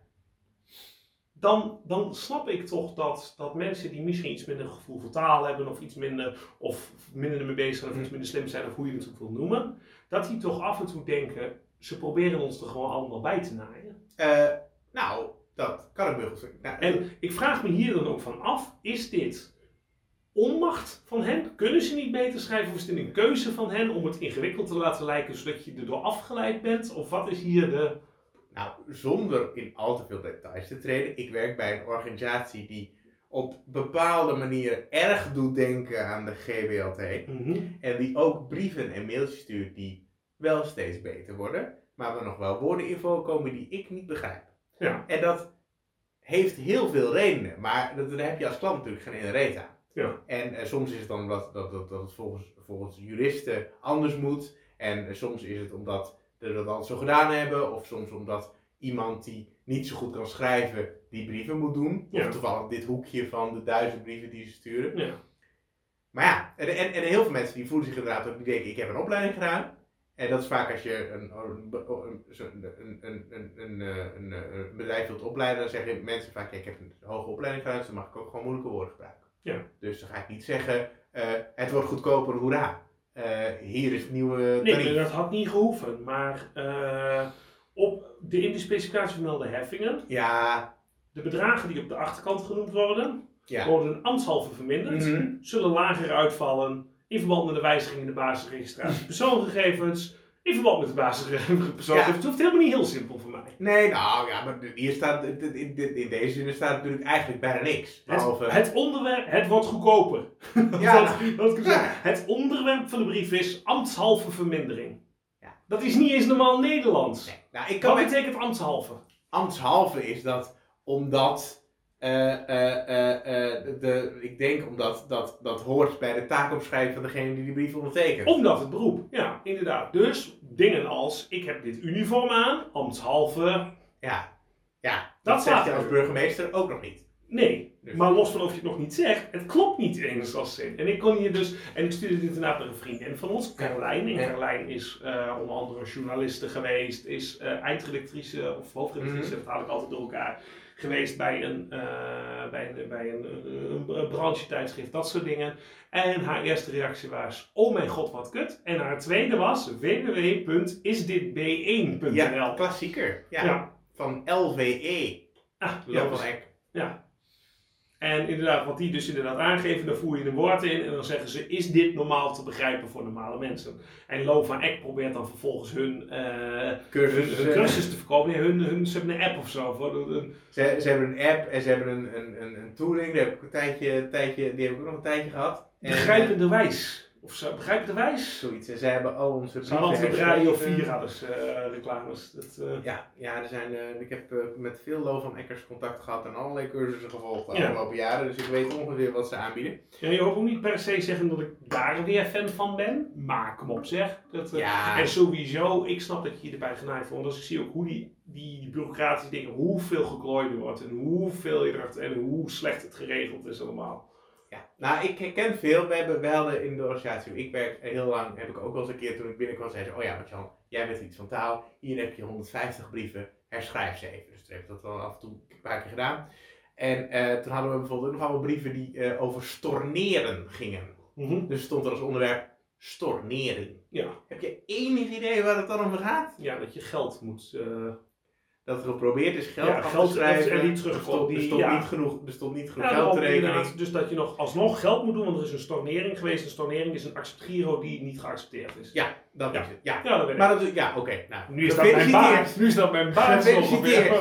Dan, dan snap ik toch dat, dat mensen die misschien iets minder gevoel voor taal hebben, of iets minder, of minder ermee bezig zijn, of iets minder slim zijn, of hoe je het ook wil noemen, dat die toch af en toe denken, ze proberen ons er gewoon allemaal bij te naaien. Eh, nou, dat kan ik me goed nou, En ik vraag me hier dan ook van af, is dit onmacht van hen? Kunnen ze niet beter schrijven? Of is het een keuze van hen om het ingewikkeld te laten lijken, zodat je erdoor afgeleid bent? Of wat is hier de... Nou, zonder in al te veel details te treden. Ik werk bij een organisatie die op bepaalde manieren erg doet denken aan de GBLT. Mhm. En die ook brieven en mailtjes stuurt die wel steeds beter worden. Maar waar nog wel woorden in voorkomen die ik niet begrijp. Ja. En dat heeft heel veel redenen. Maar dat, daar heb je als klant natuurlijk geen ene reet aan. Ja. En eh, soms is het dan dat, dat, dat, dat het volgens, volgens juristen anders moet. En eh, soms is het omdat dat altijd zo gedaan hebben. Of soms omdat iemand die niet zo goed kan schrijven, die brieven moet doen. Ja. Of toevallig dit hoekje van de duizend brieven die ze sturen. Ja. Maar ja, en, en, en heel veel mensen die voelen zich inderdaad ook, die denken, ik heb een opleiding gedaan. En dat is vaak als je een, een, een, een, een, een, een, een, een bedrijf wilt opleiden, dan zeggen mensen vaak, ik heb een hoge opleiding gedaan, dus dan mag ik ook gewoon moeilijke woorden gebruiken. Ja. Dus dan ga ik niet zeggen, eh, het wordt goedkoper, hoera. Eh, hier is het nieuwe Nee, tarief. dat had niet gehoeven. Maar eh, op de in de specificatie vermelde heffingen, Ja, de bedragen die op de achterkant genoemd worden, ja. worden ambtshalve verminderd, Mhm. zullen lager uitvallen in verband met de wijziging in de basisregistratie [LAUGHS] persoongegevens, in verband met de basisregistratie persoongegevens. Het hoeft helemaal niet heel simpel voor mij. Nee, nou ja, maar hier staat, in, deze zin staat natuurlijk eigenlijk bijna niks. Het, Behalve, het onderwerp, het wordt goedkoper. [LAUGHS] Ja, dat, dat ik zeg. ja. Het onderwerp van de brief is ambtshalve vermindering. Ja. Dat is niet eens normaal Nederlands. nee, nou, ik kan Wat met, betekent ambtshalve? ambtshalve is dat omdat, de, ik denk omdat dat, dat hoort bij de taakopschrijving van degene die die brief ondertekent. Omdat het beroep, ja, inderdaad. Dus dingen als, ik heb dit uniform aan, ambtshalve. Ja, ja dat, Dat zeg staat je als burgemeester ook nog niet. Nee, Dus- maar los van of je het nog niet zegt, het klopt niet eens als zin. En ik kon hier dus, en ik stuurde dit inderdaad naar een vriendin van ons, Carolijn. En Ja. Carolijn is eh, onder andere journaliste geweest, is eh, eindredactrice of hoofdredactrice, Mhm. dat haal ik altijd door elkaar, geweest bij een, eh, bij een, bij een, een, een branchetijdschrift, dat soort dingen. En haar eerste reactie was, oh mijn god wat kut. En haar tweede was www.isditb1.nl. Ja, klassieker. Ja. ja. Van LVE. Ah, Eck. Ja. En inderdaad, wat die dus inderdaad aangeven, dan voer je een woord in en dan zeggen ze, is dit normaal te begrijpen voor normale mensen? En Lo van Eck probeert dan vervolgens hun, eh, Cursus. hun eh, cursus te verkopen. Nee, hun, hun, ze hebben een app of zo. Ze, ze hebben een app en ze hebben een, een, een, een tooling. Die heb ik een tijdje, tijdje, die heb ik ook nog een tijdje gehad. En, Of zo, begrijpende wijs? Zoiets. En zij hebben al onze Ze altijd op brieven Radio herschreven. 4 hadden ze eh, reclames. Dat, eh, Ja, ja er zijn, eh, ik heb met veel Lo van Eckers contact gehad en allerlei cursussen gevolgd de Ja. afgelopen jaren. Dus ik weet ongeveer wat ze aanbieden. ja, je hoeft ook niet per se zeggen dat ik daar weer fan van ben. Maar kom op zeg. Dat, Ja, En sowieso, ik snap dat je je erbij genaaid. Want als ik zie ook hoe die, die bureaucratische dingen, hoeveel geklooid wordt en hoeveel je er en hoe slecht het geregeld is allemaal. Ja, nou ik herken veel. We, hebben, we hadden in de organisatie waar ik werk heel lang, heb ik ook wel eens een keer toen ik binnenkwam, zei ze, oh ja, Martjan, jij bent iets van taal, hier heb je 150 brieven, herschrijf ze even. Dus toen heb ik dat wel af en toe een paar keer gedaan. En eh, toen hadden we bijvoorbeeld ook nog allemaal brieven die eh, over storneren gingen. Dus stond er als onderwerp stornering. Ja. Heb je enig idee waar het dan om gaat? ja, dat je geld moet. eh, Dat er geprobeerd is geld Ja, af geld te schrijven. en niet Er terugkomt. stond, er Die- stond ja. niet genoeg, er stond niet genoeg ja, geld te inderdaad. Dus dat je nog alsnog geld moet doen, want er is een stornering geweest. Een stornering is een acceptgiro die niet geaccepteerd is. Ja, dat Ja. is het. Ja. dat weet. Maar dat, ja, oké. nou, nu is dat mijn baas. Nu is dat mijn baas. Gefeliciteerd.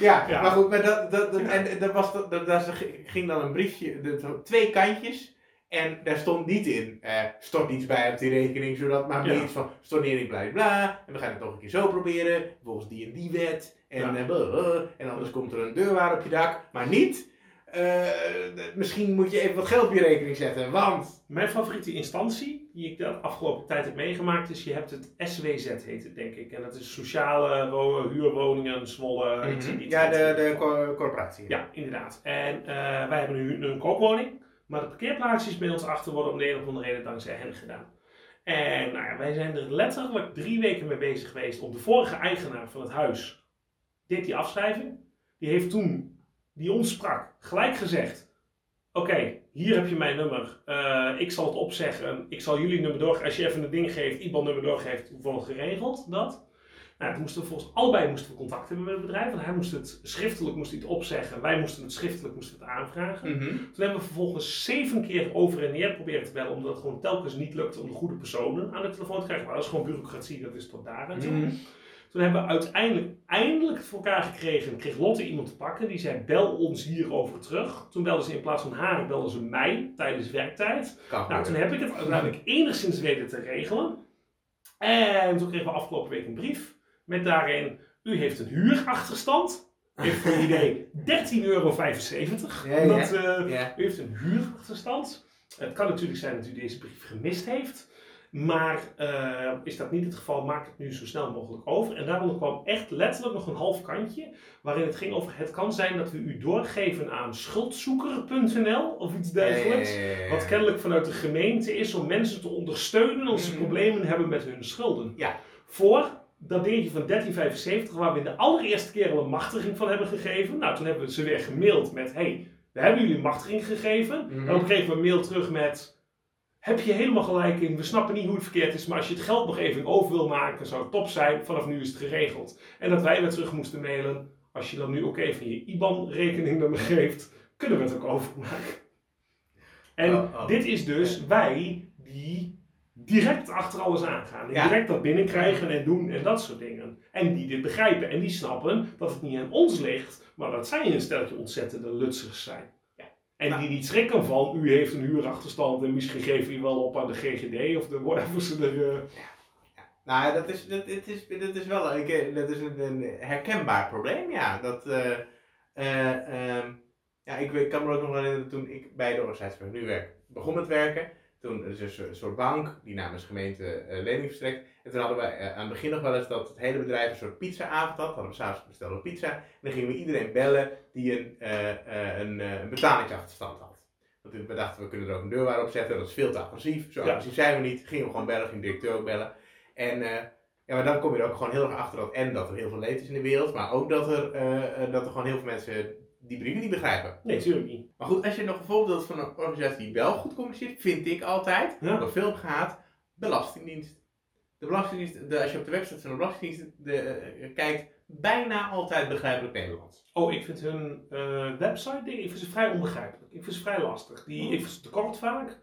Ja, maar goed, maar dat, dat, dat- en dat was, dat, dat ging dan een briefje, twee kantjes. En daar stond niet in, eh, stort iets bij op die rekening, zodat maar meer iets van stornering bla bla. En we gaan het nog een keer zo proberen, volgens die en die wet. En, Ja. eh, en anders komt er een deurwaar op je dak, maar niet. eh, misschien moet je even wat geld op je rekening zetten, want. Mijn favoriete instantie, die ik de afgelopen tijd heb meegemaakt, is je hebt het SWZ heet het denk ik. En dat is sociale wo- huurwoningen, Zwolle. Mhm. Ja, de, de co- corporatie. Ja, inderdaad. En eh, wij hebben nu een koopwoning, maar de parkeerplaatsjes bij ons achter worden om de een of andere reden dankzij hen gedaan. En nou ja, wij zijn er letterlijk drie weken mee bezig geweest om de vorige eigenaar van het huis, deed die afschrijving, die heeft toen, die ons sprak, gelijk gezegd, oké, hier heb je mijn nummer, Eh, ik zal het opzeggen, ik zal jullie nummer door, als je even een ding geeft, IBAN-nummer doorgeeft, wordt geregeld, dat. Nou, moesten we volgens allebei moesten we contact hebben met het bedrijf. Want hij moest het schriftelijk moest hij het opzeggen. Wij moesten het schriftelijk moesten het aanvragen. Mhm. Toen hebben we vervolgens zeven keer over en neer proberen te bellen. Omdat het gewoon telkens niet lukte om de goede personen aan de telefoon te krijgen. Maar dat is gewoon bureaucratie. Dat is tot daar en zo. Mhm. Toen hebben we uiteindelijk eindelijk het voor elkaar gekregen. Kreeg Lotte iemand te pakken. Die zei bel ons hierover terug. Toen belden ze in plaats van haar belden ze mij tijdens werktijd. Kan Nou, toen heb ik het uiteindelijk enigszins weten te regelen. En toen kregen we afgelopen week een brief met daarin: U heeft een huurachterstand. Heeft voor idee 13,75 euro. Ja, ja. Dat, eh, Ja. u heeft een huurachterstand. Het kan natuurlijk zijn dat u deze brief gemist heeft. Maar eh, is dat niet het geval, maak het nu zo snel mogelijk over. En daaronder kwam echt letterlijk nog een half kantje. Waarin het ging over: het kan zijn dat we u doorgeven aan schuldzoeker.nl of iets dergelijks. Wat kennelijk vanuit de gemeente is om mensen te ondersteunen als ze Mhm. problemen hebben met hun schulden. Ja. Voor dat dingetje van 1375, waar we in de allereerste keer al een machtiging van hebben gegeven. Nou, toen hebben we ze weer gemaild met: hey, we hebben jullie een machtiging gegeven. Mhm. En dan kregen we een mail terug met. Heb je helemaal gelijk in, we snappen niet hoe het verkeerd is, maar als je het geld nog even over wil maken, zou het top zijn, vanaf nu is het geregeld. En dat wij weer terug moesten mailen, als je dan nu ook even je IBAN-rekeningnummer geeft, kunnen we het ook overmaken. En Oh, oh. dit is dus wij die direct achter alles aangaan. En Ja. direct dat binnenkrijgen en doen en dat soort dingen. En die dit begrijpen en die snappen dat het niet aan ons ligt, maar dat zij een steltje ontzettende lutsers zijn. Ja. En Nou. die niet schrikken van, u heeft een huurachterstand en misschien geven we wel op aan de GGD of de whatever ze er... eh, Nou, dat is, dat, het is, dat is wel eh, dat is een, een herkenbaar probleem, ja. Dat, eh, eh, ehm, ja ik, kan me ook nog herinneren toen ik bij de organisatie waar ik nu werk begon met werken. Toen is een soort bank die namens gemeente eh, lening verstrekt. En toen hadden we eh, aan het begin nog wel eens dat het hele bedrijf een soort pizzaavond had. Hadden we s'avonds besteld pizza. En dan gingen we iedereen bellen die een, eh, een, een betalingsachterstand had. Want we dachten, we kunnen er ook een deurwaarde op zetten. Dat is veel te agressief. Zo Ja. agressief zijn we niet. Gingen we gewoon bellen, ging de directeur ook bellen. En ja, maar dan kom je er ook gewoon heel erg achter dat en dat er heel veel leed is in de wereld. Maar ook dat er, dat er gewoon heel veel mensen die brieven niet begrijpen. Nee, natuurlijk niet. Maar goed, als je nog een voorbeeld van een organisatie die wel goed communiceert, vind ik altijd, Ja. door veel heb gehad, Belastingdienst. De Belastingdienst, de, als je op de website van de Belastingdienst de, eh, kijkt, bijna altijd begrijpelijk Nederlands. Oh, ik vind hun eh, website ding, ik vind ze vrij onbegrijpelijk. Ik vind ze vrij lastig. Die, ik vind ze te kort vaak.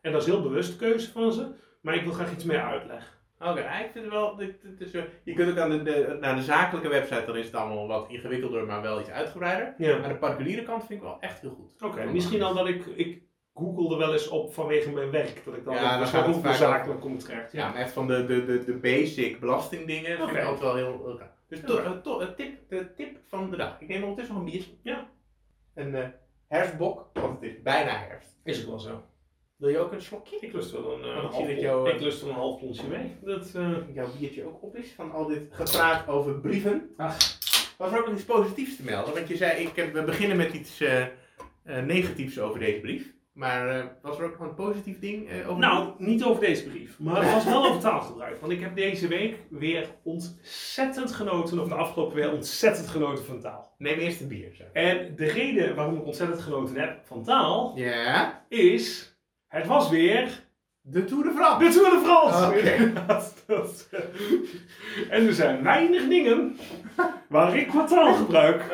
En dat is heel bewust de keuze van ze. Maar ik wil graag iets meer uitleg. Oké, ik vind het wel, wel- je kunt ook aan de, de, naar de zakelijke website, dan is het allemaal wat ingewikkelder, maar wel iets uitgebreider. Ja. Aan de particuliere kant vind ik wel echt heel goed. Oké, misschien dan dat ik, ik googelde wel eens op vanwege mijn werk. Dat ik dan Ja, ook dan het vaak zakelijk kom terecht. Ja, maar echt van de, de, de, de basic belastingdingen vind Oké. ik altijd wel heel... gaaf. Dus to, Oké. eh, to- eh, tip, de tip van de dag. Ik neem ondertussen nog een biertje. Ja. Een eh, herfstbok, want het is bijna herfst. Is ook wel zo. Wil je ook een slokje? Ik lust wel een, eh, Ik half, dat jou, eh, ik lust wel een half pondje mee. Dat, eh, Jouw biertje ook op is van al dit gepraat over brieven. Ach. Was er ook nog iets positiefs te melden? Want je zei, ik heb, we beginnen met iets eh, eh, negatiefs over deze brief. Maar eh, was er ook nog een positief ding eh, over Nou, niet over deze brief, maar het was wel over taalgebruik. Want ik heb deze week weer ontzettend genoten, of de afgelopen week ontzettend genoten van taal. Neem eerst een bier. Zo. En de reden waarom ik ontzettend genoten heb van taal, Ja, is, het was weer de Tour de France. de Tour de France. [LAUGHS] Dat- dat- en er zijn weinig dingen waar ik qua taalgebruik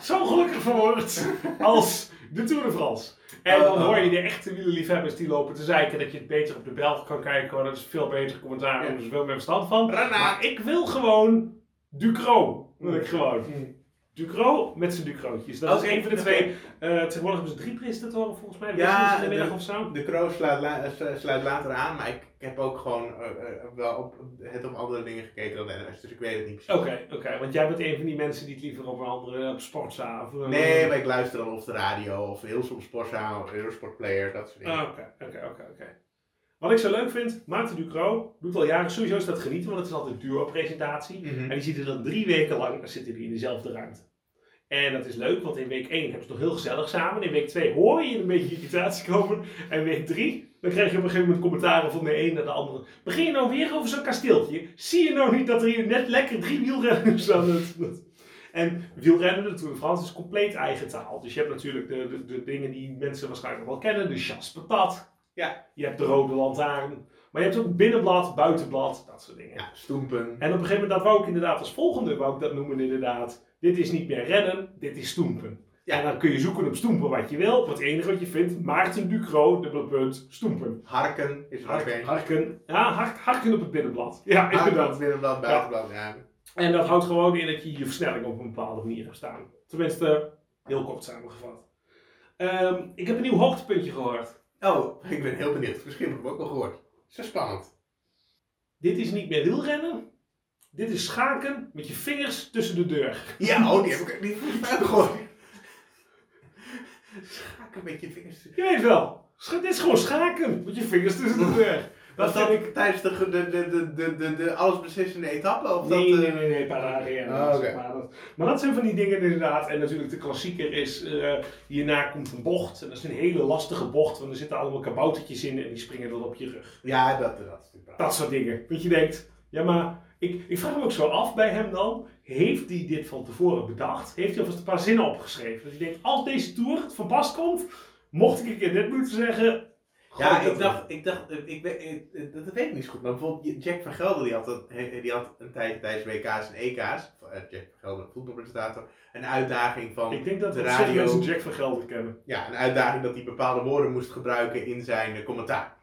zo gelukkig van word als de Tour de France. En dan Oh. hoor je de echte wielerliefhebbers die lopen te zeiken dat je het beter op de Belg kan kijken. hoor. Dat is veel beter commentaar, daar hebben ze veel meer verstand van. Maar ik wil gewoon Ducro. Wil ik gewoon. Ducro met zijn Ducrootjes. Dat is een van de twee. eh tegenwoordig hebben ze drie presentatoren volgens mij. Ja, in de middag of zo. Sluit, la- eh, sluit later aan, maar ik, ik heb ook gewoon eh, wel op, het op andere dingen gekeken dan NOS, dus ik weet het niet precies. Oké, oké. Want jij bent een van die mensen die het liever op een andere op sportzaal of... eh, Nee, maar ik luister dan of de radio of heel soms Sportzaal, Eurosportplayer, dat soort dingen. Ah, Oké, oké, oké, oké. Wat ik zo leuk vind, Maarten Ducro doet al jaren sowieso is dat genieten, want het is altijd een duo-presentatie. Mhm. En die zitten dan drie weken lang, dan zitten die in dezelfde ruimte. En dat is leuk, want in week 1 hebben ze nog heel gezellig samen. In week 2 hoor je een beetje irritatie komen. En week 3, dan krijg je op een gegeven moment commentaren van de een naar de andere. Begin je nou weer over zo'n kasteeltje? Zie je nou niet dat er hier net lekker drie wielrenners aan het... En wielrennen, de Tour de France, is compleet eigen taal. Dus je hebt natuurlijk de, de, de dingen die mensen waarschijnlijk wel kennen. De chasse patat. Ja. Je hebt de rode lantaarn. Maar je hebt ook binnenblad, buitenblad, dat soort dingen. Ja, stoempen. En op een gegeven moment, dat wou ik inderdaad als volgende, wou ik dat noemen inderdaad. Dit is niet meer rennen, dit is stoempen. Ja. En dan kun je zoeken op stoempen wat je wil. Wat het enige wat je vindt, Maarten Ducro, dubbele punt, stoempen. Harken is Harken, harken, ja, hark, harken op het binnenblad. Ja, Harken, inderdaad. binnenblad, buitenblad, ja. En dat houdt gewoon in dat je je versnelling op een bepaalde manier hebt staan. Tenminste, heel kort samengevat. Ehm, ik heb een nieuw hoogtepuntje gehoord. Oh, ik ben heel benieuwd. Misschien heb ik hem ook wel gehoord. Zo spannend. Dit is niet meer wielrennen. Dit is schaken met je vingers tussen de deur. Ja, oh, die heb ik ook gehoord. Schaken met je vingers. Je weet wel. Dit is gewoon schaken met je vingers tussen de deur. Was Dat vind ik... tijdens de, de, de, de, de, de, de allesbeslissende etappe? Of Nee, dat, nee, eh, nee, nee, Parade. Ah, oké. maar, dat, maar dat zijn van die dingen inderdaad. En natuurlijk de klassieker is, eh, hierna komt een bocht. En dat is een hele lastige bocht, want er zitten allemaal kaboutertjes in en die springen dan op je rug. Ja, dat, dat is natuurlijk Dat soort dingen. Dat je denkt, ja maar, ik, ik vraag me ook zo af bij hem dan. Heeft hij dit van tevoren bedacht? Heeft hij alvast een paar zinnen opgeschreven? Dat je denkt, als deze tour het van pas komt, mocht ik een keer dit moeten zeggen. Ja, ik dacht, ik dacht, eh, ik weet, eh, dat, dat weet ik niet zo goed. Maar bijvoorbeeld Jack van Gelder, die had, een, die had een tijdje tijdens WK's en EK's, eh, Jack van Gelder, voetbalpresentator, een uitdaging van, Ik denk dat de radio- mensen Jack van Gelder kennen. ja, een uitdaging dat hij bepaalde woorden moest gebruiken in zijn eh, commentaar.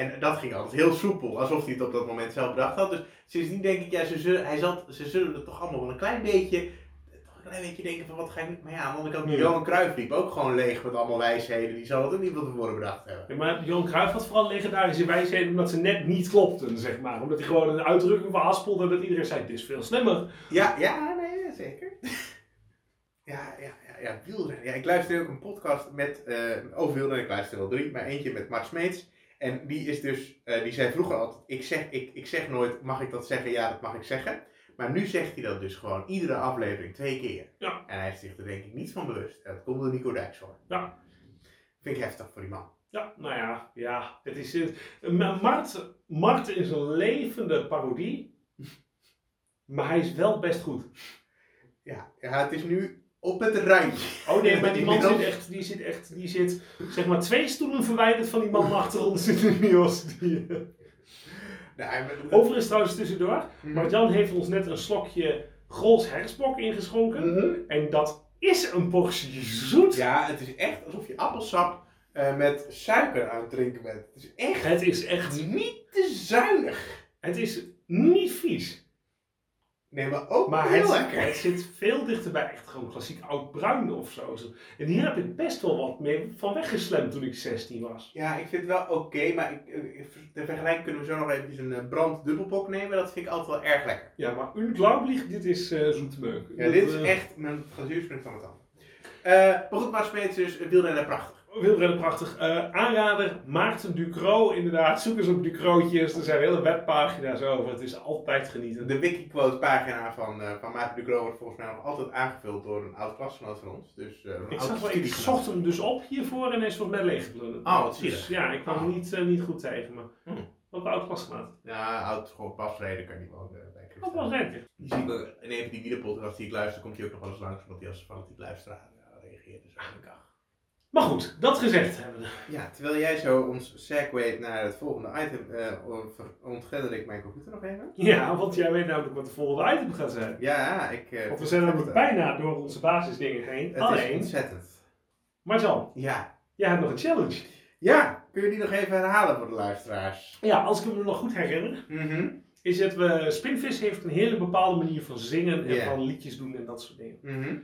En dat ging altijd heel soepel, alsof hij het op dat moment zelf bedacht had. Dus sindsdien denk ik, ja, ze zullen, hij zal, ze zullen er toch allemaal wel een klein beetje, toch een klein beetje denken van wat ga ik niet. Maar ja, aan de andere kant. Johan Cruijff liep ook gewoon leeg met allemaal wijsheden. Die zal het ook niet van tevoren bedacht hebben. Ja, maar Johan Cruijff had vooral legendarische wijsheden omdat ze net niet klopten, zeg maar. Omdat hij gewoon een uitdrukking verhaspelde dat iedereen zei, dit is veel slimmer. Ja, ja, nee, zeker. ja, ja, ja, ja, wielrennen. Ja, ik luister ook een podcast met, eh over wielrennen. Ik luister wel drie, maar eentje met Mart Smeets. En die is dus, eh, die zei vroeger altijd, ik zeg, ik, ik zeg nooit, mag ik dat zeggen? Ja, dat mag ik zeggen. Maar nu zegt hij dat dus gewoon iedere aflevering twee keer. Ja. En hij is zich er denk ik niet van bewust. En dat komt door Nico Dijkshoorn. Ja. Vind ik heftig voor die man. Ja, nou ja, ja. Het is, Ma- Mart, Mart is een levende parodie. Maar hij is wel best goed. Ja, ja het is nu op het randje. Oh nee, [LAUGHS] maar die man zit echt, die zit echt, die zit zeg maar twee stoelen verwijderd van die man [LAUGHS] achter ons in de bios. Die, maar- Overigens trouwens tussendoor, Mhm. Mart-Jan heeft ons net een slokje Grols hersbok ingeschonken. Mhm. En dat is een portie zoet. Ja, het is echt alsof je appelsap eh, met suiker aan het drinken bent. Het is echt Het is echt, niet te zuinig. het is niet vies. Nee, maar ook Maar heel het, lekker. het zit veel dichterbij, echt gewoon klassiek oud bruin of zo. En hier heb ik best wel wat mee van weggeslemd toen ik 16 was. Ja, ik vind het wel oké, maar ik, ter vergelijking kunnen we zo nog eventjes een eh, brand dubbelbok nemen. Dat vind ik altijd wel erg lekker. Ja, maar unglaublich, dit is eh zoete meuk. Ja, Dat, dit is eh, echt mijn glazuursprint van het tanden. Eh maar goed, maar speelt dus uh, wielrennen prachtig. Wielrennen prachtig. Eh, aanrader, Maarten Ducro, inderdaad. Zoek eens op Ducrootjes. Er zijn hele webpagina's over. Het is altijd genieten. De Wikiquote pagina van, eh van Maarten Ducro wordt volgens mij nog altijd aangevuld door een oud klasgenoot van ons. Dus, een Ik, zag, wel- ik zocht hem dus op hiervoor en hij is volgens mij leeggeplunderd. Oh, wat Dus ja, ik kwam hem Oh. niet, niet goed tegen. Maar Hmm. wat een oud klasgenoot. Ja, oud gewoon pasreden kan niet wonen bij Christen. was lekker. Die zie ik in een van die wielerpodcasts die ik luister, komt hij ook nog wel eens langs, omdat hij als fanatiek luisteraar reageert. Dus eigenlijk. Maar goed, dat gezegd hebben. Ja, terwijl jij zo ons segwayt naar het volgende item, eh ontgrendel ik mijn computer nog even. Ja, want jij weet namelijk wat de volgende item gaat zijn. Ja, ik... eh, Want we zijn namelijk het, bijna door onze basisdingen heen. Het is Alleen, ontzettend. Marjan, Ja. jij hebt nog een challenge. Ja, kun je die nog even herhalen voor de luisteraars? Ja, als ik me nog goed herinner, Mhm. is het, we, Spinvis heeft een hele bepaalde manier van zingen en van liedjes doen en dat soort dingen. Mhm.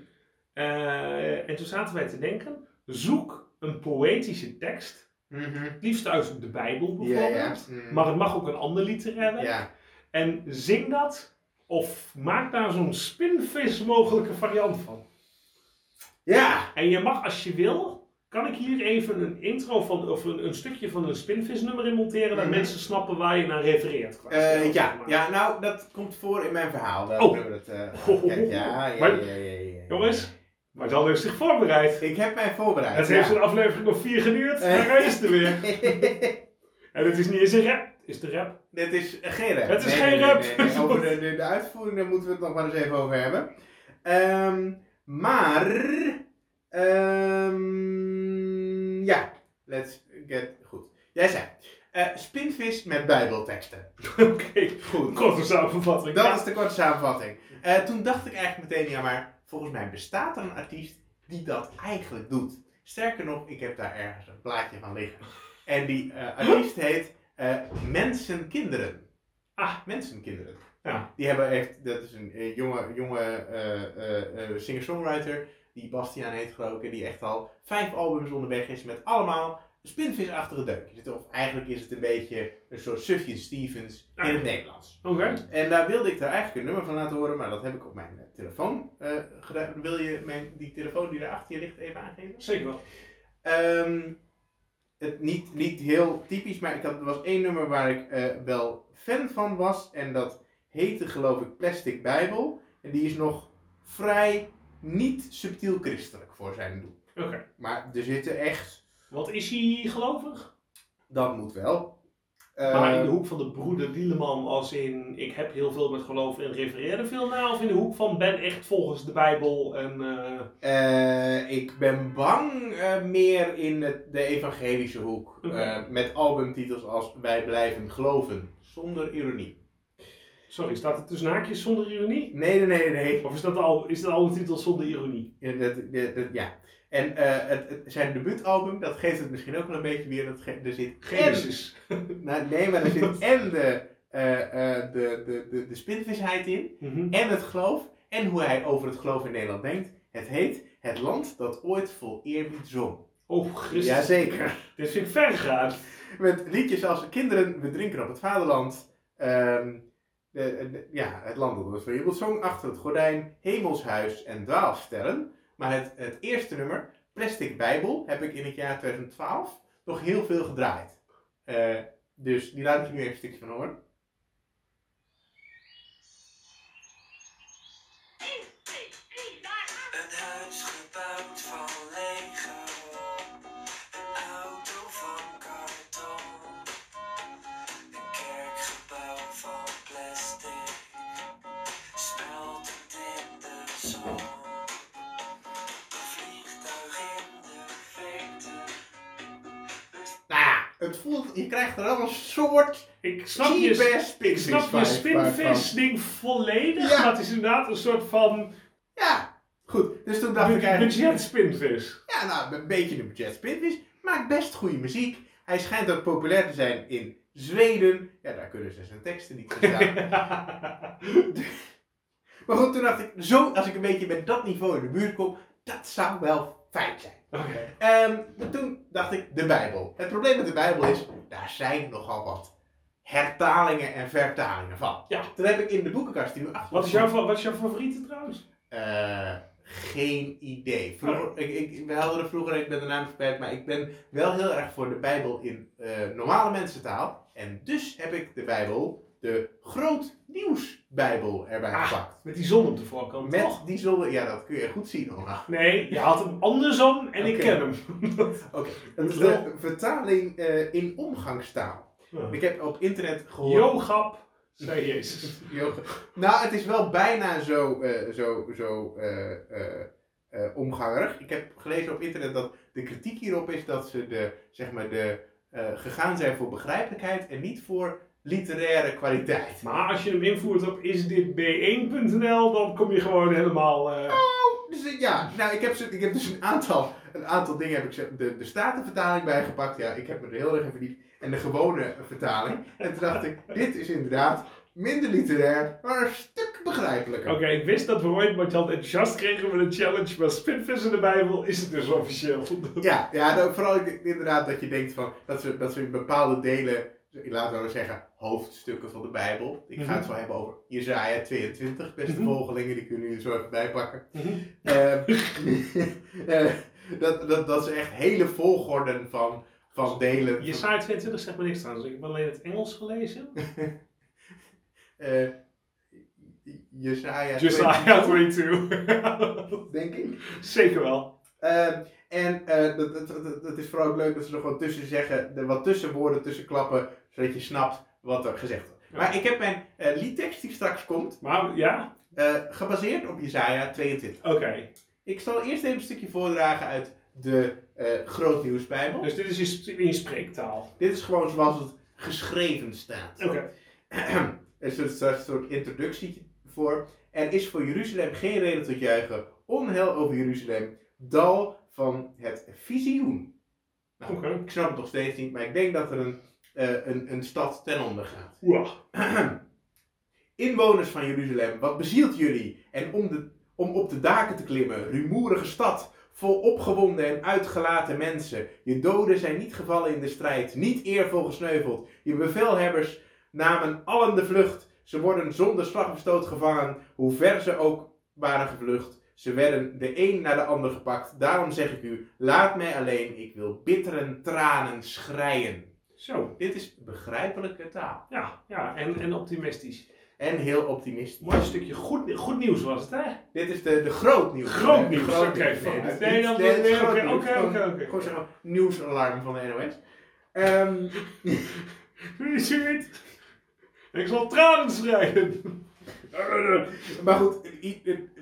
Eh, en toen zaten wij te denken, zoek een poëtische tekst, het liefst uit de Bijbel bijvoorbeeld, Mhm. maar het mag ook een ander hebben. Ja. En zing dat, of maak daar zo'n spinvis mogelijke variant van. Ja. En je mag als je wil, kan ik hier even een intro van, of een, een stukje van een spinvis nummer in monteren, dat Mhm. mensen snappen waar je naar refereert. qua stijl, ja, ja, nou, dat komt voor in mijn verhaal. Daar Oh. we het, eh, Oh. kijk, ja, Maar- ja, ja, ja, ja. Jongens, maar Jan heeft zich voorbereid. Ik heb mij voorbereid. Het ja. heeft een aflevering of vier geduurd, [LAUGHS] maar hij is er weer. [LAUGHS] En het is niet eens een rap, het is de rap. Dit is geen rap. Het is Nee, geen nee, rap. nee. Over de, de, de uitvoering daar moeten we het nog wel eens even over hebben. Ehm, maar, ehm, ja, let's get goed. Jij zei, eh, spinvis met bijbelteksten. [LAUGHS] Oké, Goed. korte samenvatting. Dat Ja. is de korte samenvatting. Eh, toen dacht ik eigenlijk meteen, ja maar volgens mij bestaat er een artiest die dat eigenlijk doet. Sterker nog, ik heb daar ergens een plaatje van liggen. En die eh, artiest heet eh Mensenkinderen. Ah. Mensenkinderen. Ja. Die hebben echt, dat is een eh, jonge, jonge singer-songwriter, die Bastiaan heet geloof ik, en die echt al vijf albums onderweg is met allemaal spinvisachtige deuntjes. Of eigenlijk is het een beetje een soort Sufjan Stevens in het Nederlands. Oké. En daar wilde ik er eigenlijk een nummer van laten horen, maar dat heb ik op mijn eh, telefoon eh, gedaan. Wil je mijn, die telefoon die daar achter je ligt even aangeven? Zeker wel. Ehm, het, niet, niet heel typisch, maar ik had, er was één nummer waar ik eh, wel fan van was. En dat heette geloof ik Plastic Bijbel. En die is nog vrij niet subtiel christelijk voor zijn doen. Oké. Maar er zitten echt, Wat is hij gelovig? dat moet wel. maar in Eh, de hoek van de broeder Dieleman als in ik heb heel veel met geloof en refereer er veel naar? Of in de hoek van ben echt volgens de Bijbel en... eh, Eh, ik ben bang meer in het, de evangelische hoek. Met albumtitels als Wij blijven geloven. Zonder ironie. Sorry, staat het tussen haakjes zonder ironie? Nee, nee, nee, nee. Of is dat al, is dat al de titel zonder ironie? Ja, dat, dat, dat- ja. En eh, het, het- zijn debuutalbum, dat geeft het misschien ook wel een beetje weer. Dat ge- er zit Genesis. En, [LAUGHS] nou, nee, maar er zit [LAUGHS] en de, eh, de, de, de, de spinvisheid in. Mhm. En het geloof. En hoe hij over het geloof in Nederland denkt. Het heet Het land dat ooit vol eerbied zong. Oh, Christus. Jazeker. Dit vind ik ver gegaan. Met liedjes als Kinderen, we drinken op het vaderland. Ehm, de, de- ja, het land dat we jubelzong. Achter het gordijn, hemelshuis en dwaalsterren. Maar het, het eerste nummer, Plastic Bijbel, heb ik in het jaar 2012 nog heel veel gedraaid. Eh, dus die laat ik nu even een stukje van horen. Het voelt, je krijgt er al een soort Ik snap je, ik snap je vibe spinvis ding volledig, Ja. het is inderdaad een soort van Ja, goed. Dus toen dacht ik eigenlijk... budget spinvis. Ja, nou, een beetje een budget Spinvis. Maakt best goede muziek. Hij schijnt ook populair te zijn in Zweden. Ja, daar kunnen ze zijn teksten niet verstaan. [LAUGHS] maar goed, toen dacht ik, zo, als ik een beetje met dat niveau in de buurt kom, dat zou wel fijn zijn. Oké. Ehm, maar toen dacht ik, de Bijbel. Het probleem met de Bijbel is, daar zijn nogal wat hertalingen en vertalingen van. Ja. Toen heb ik in de boekenkast die nu achter Wat is, jouw, wat is jouw favoriete trouwens? Eh, geen idee. Vroeger, ik, ik, we hadden er vroeger, ik ben de naam kwijt, maar ik ben wel heel erg voor de Bijbel in eh, normale mensentaal. En dus heb ik de Bijbel, de Groot Nieuws Bijbel, erbij Ah. gepakt. Met die zon op de voorkant, Met toch? die zonde, ja dat kun je goed zien Oma. Nee, je had hem andersom en ik ken hem. Oké, [LAUGHS] Hoezo? de vertaling eh, in omgangstaal. Ik heb op internet gehoord... Jogap, zei Jezus. [LAUGHS] Nou, het is wel bijna zo, eh, zo, zo eh, omgangerig. Ik heb gelezen op internet dat de kritiek hierop is dat ze de, zeg maar de, gegaan zijn voor begrijpelijkheid en niet voor literaire kwaliteit. Maar als je hem invoert op isditb1.nl, dan kom je gewoon helemaal... eh, Dus eh, ja, nou, ik heb, ik heb dus een aantal, een aantal dingen heb ik de, de statenvertaling bijgepakt. Ja, ik heb me er heel erg in verdiept. En de gewone vertaling. En toen dacht ik, dit is inderdaad minder literair, maar een stuk begrijpelijker. Oké, ik wist dat we ooit Martjan enthousiast kregen met een challenge, maar Spinvis in de Bijbel is het dus officieel. Ja, ja nou, vooral inderdaad dat je denkt van, dat ze, dat ze in bepaalde delen, laten we zeggen, hoofdstukken van de Bijbel. Ik ga het zo hebben over Jezaja 22, beste Mhm. volgelingen, die kunnen jullie zo even bijpakken. Mhm. [LAUGHS] Eh, dat, dat, dat ze echt hele volgorden van, van delen. Jesaja 22 zegt me niks trouwens, ik heb alleen het Engels gelezen. Jezaja [LAUGHS] Jesaja 22, 22. [LAUGHS] denk ik. Zeker wel. Ehm, en eh, dat, dat, dat, dat is vooral ook leuk dat ze er gewoon tussen zeggen, er wat tussenwoorden tussen klappen, zodat je snapt wat er gezegd wordt. Ja. Maar ik heb mijn eh, liedtekst die straks komt, Maar ja, eh, gebaseerd op Jezaja 22. oké. Ik zal eerst even een stukje voordragen uit de Grootnieuwsbijbel. Dus dit is in spreektaal. Dit is gewoon zoals het geschreven staat. Oké. [CLEARS THROAT] Er is een soort, soort introductie voor. Er is voor Jeruzalem geen reden tot juichen. Onheil over Jeruzalem. Dal van het visioen. Nou. Ik snap het nog steeds niet, maar ik denk dat er een, eh, een, een stad ten onder gaat. [CLEARS THROAT] Inwoners van Jeruzalem, wat bezielt jullie? En om, de, om op de daken te klimmen, rumoerige stad, vol opgewonden en uitgelaten mensen. Je doden zijn niet gevallen in de strijd, niet eervol gesneuveld. Je bevelhebbers namen allen de vlucht. Ze worden zonder slag of stoot gevangen, hoe ver ze ook waren gevlucht. Ze werden de een naar de ander gepakt. Daarom zeg ik u, laat mij alleen, ik wil bitteren tranen schreien. Zo. Dit is begrijpelijke taal. Ja, ja en, en optimistisch. En heel optimistisch. Mooi stukje goed, goed nieuws was het, hè? Dit is de, de groot nieuws. Groot nieuws, oké. Nee, dan- oké, oké, Gewoon- oké. Gewoon nieuwsalarm van de NOS. Ehm, [LAUGHS] Wie ziet? Ik zal tranen schrijven. [LAUGHS] maar goed,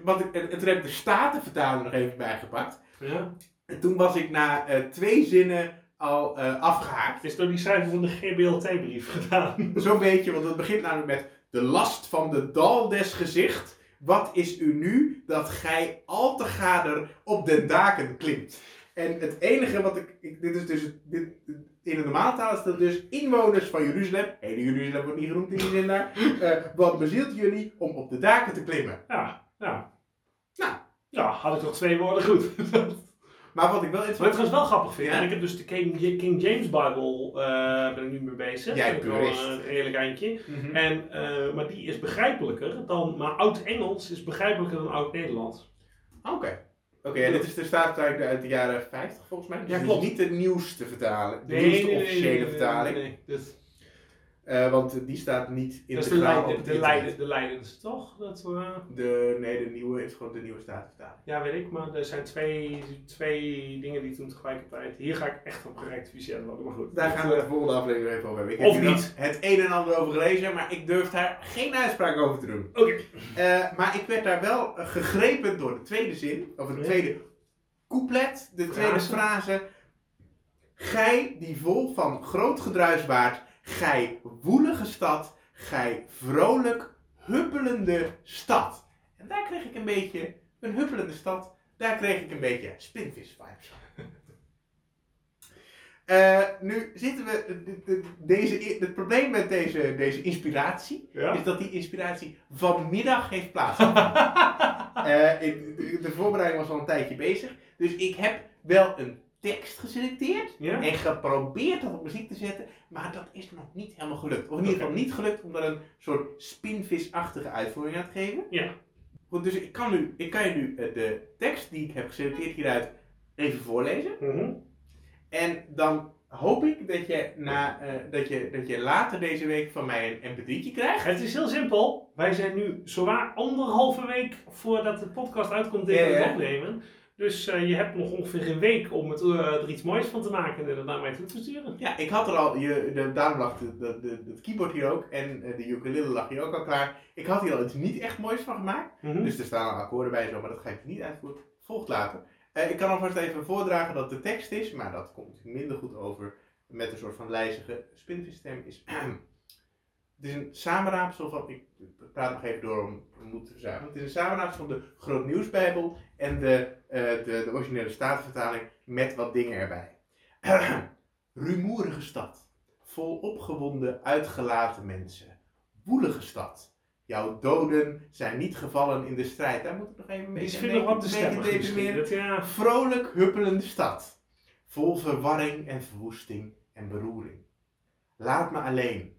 wat ik, en toen heb ik de Statenvertaler nog even bijgepakt. Ja. En toen was ik na eh, twee zinnen al eh, afgehaakt. Het is door die cijfer van de GBLT-brief gedaan. [LAUGHS] Zo'n beetje, want het begint namelijk met de last van de dal des gezicht. Wat is u nu dat gij al te gader op den daken klimt? En het enige wat ik, ik- dit is dus, dit, in de normale taal is dat dus inwoners van Jeruzalem, hele Jeruzalem wordt niet genoemd in die zin daar, [LAUGHS] eh, wat bezielt jullie om op de daken te klimmen? Ja, ja. Nou. Ja, had ik toch twee woorden goed. [LAUGHS] Maar wat ik wel Wat ik interessant trouwens wel grappig vind, Ja. en ik heb dus de King, King James Bible eh ben ik nu mee bezig. Jij purist. Een heerlijk eindje. Mhm. En, eh, maar die is begrijpelijker dan, maar Oud-Engels is begrijpelijker dan Oud-Nederlands. Oké. Oké, en dit is de uit de jaren 50 volgens mij. Dus Ja, klopt. niet de nieuwste vertaling. De Nee, nieuwste nee, officiële nee, nee, vertaling. Nee, nee. Dat, Eh, want die staat niet in dat is de de, de, het Leiden, de Leidens, toch? Dat, eh, De, nee, de nieuwe is gewoon de nieuwe staatvertaling. ja, weet ik, maar er zijn twee, twee dingen die toen tegelijkertijd. Hier ga ik echt op gerectificeerd worden, maar goed. Daar gaan we Dat, de volgende aflevering even over hebben. Ik Of heb niet. het een en ander over gelezen, maar ik durf daar geen uitspraak over te doen. eh, Oké. Eh, maar ik werd daar wel eh, gegrepen door de tweede zin, of het Ja. tweede couplet, de tweede Frase. Gij die vol van groot gedruis waart, gij woelige stad, gij vrolijk huppelende stad. En daar kreeg ik een beetje, een huppelende stad, daar kreeg ik een beetje spinvis vibes van. [LAUGHS] Eh, nu zitten we, de- de- deze, het probleem met deze, deze inspiratie Ja? is dat die inspiratie vanmiddag heeft plaatsgevonden. [LAUGHS] Eh, de voorbereiding was al een tijdje bezig. Dus ik heb wel een tekst geselecteerd. Ja? En geprobeerd dat op muziek te zetten. Maar dat is nog niet helemaal gelukt. Of in ieder geval niet gelukt om daar een soort spinvisachtige uitvoering aan te geven. Ja. Goed, dus ik kan, nu, ik kan je nu eh, de tekst die ik heb geselecteerd hieruit even voorlezen. Mhm. En dan hoop ik dat je, na, eh, dat je, dat je later deze week van mij een mp3'tje krijgt. Het is heel simpel. Wij zijn nu zowaar anderhalve week voordat de podcast uitkomt Ja, het ja. opnemen. Dus eh, je hebt nog ongeveer een week om het, eh, er iets moois van te maken en het naar mij toe te sturen. Ja, ik had er al, je, de, daarom lag de, de, de, het keyboard hier ook en eh, de ukulele lag hier ook al klaar. Ik had hier al iets niet echt moois van gemaakt. Mhm. Dus er staan al akkoorden bij zo, maar dat ga ik niet uitvoeren. Volgt later. Ik kan alvast even voordragen dat de tekst is, maar dat komt minder goed over met een soort van lijzige spinvisstem. Is, [CLEARS THROAT] het is een samenraapsel van, ik praat nog even door om om moed te verzamelen. Het is een samenraapsel van de Groot Nieuwsbijbel en de, de, de originele statenvertaling met wat dingen erbij. [CLEARS THROAT] Rumoerige stad, vol opgewonden, uitgelaten mensen. Woelige stad. Jouw doden zijn niet gevallen in de strijd. Daar moet ik nog even mee. Dat, ja. Vrolijk huppelende stad. Vol verwarring en verwoesting en beroering. Laat me alleen.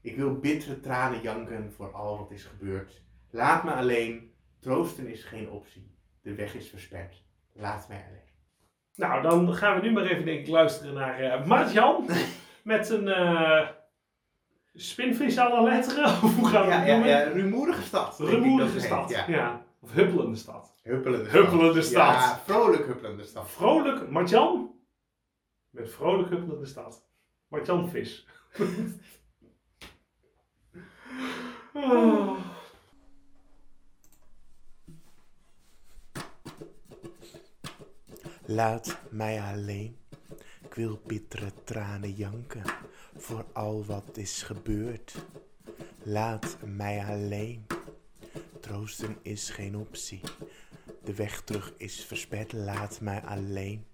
Ik wil bittere tranen janken voor al wat is gebeurd. Laat me alleen. Troosten is geen optie. De weg is versperd. Laat mij alleen. Nou, dan gaan we nu maar even denk ik luisteren naar eh Martjan. [LAUGHS] met een eh spinvis la letteren. [LAUGHS] Of hoe gaan we Ja, het noemen? ja, rumoerige stad. Rumoerige stad. heet, Ja. Ja. Of huppelende stad. Huppelende stad. Huppelende stad. Ja, vrolijk huppelende stad. Vrolijk, Martjan. Met vrolijk huppelende stad. Martjan vis. [LAUGHS] Oh. Laat mij alleen. Ik wil bittere tranen janken voor al wat is gebeurd. Laat mij alleen. Troosten is geen optie. De weg terug is versperd. Laat mij alleen.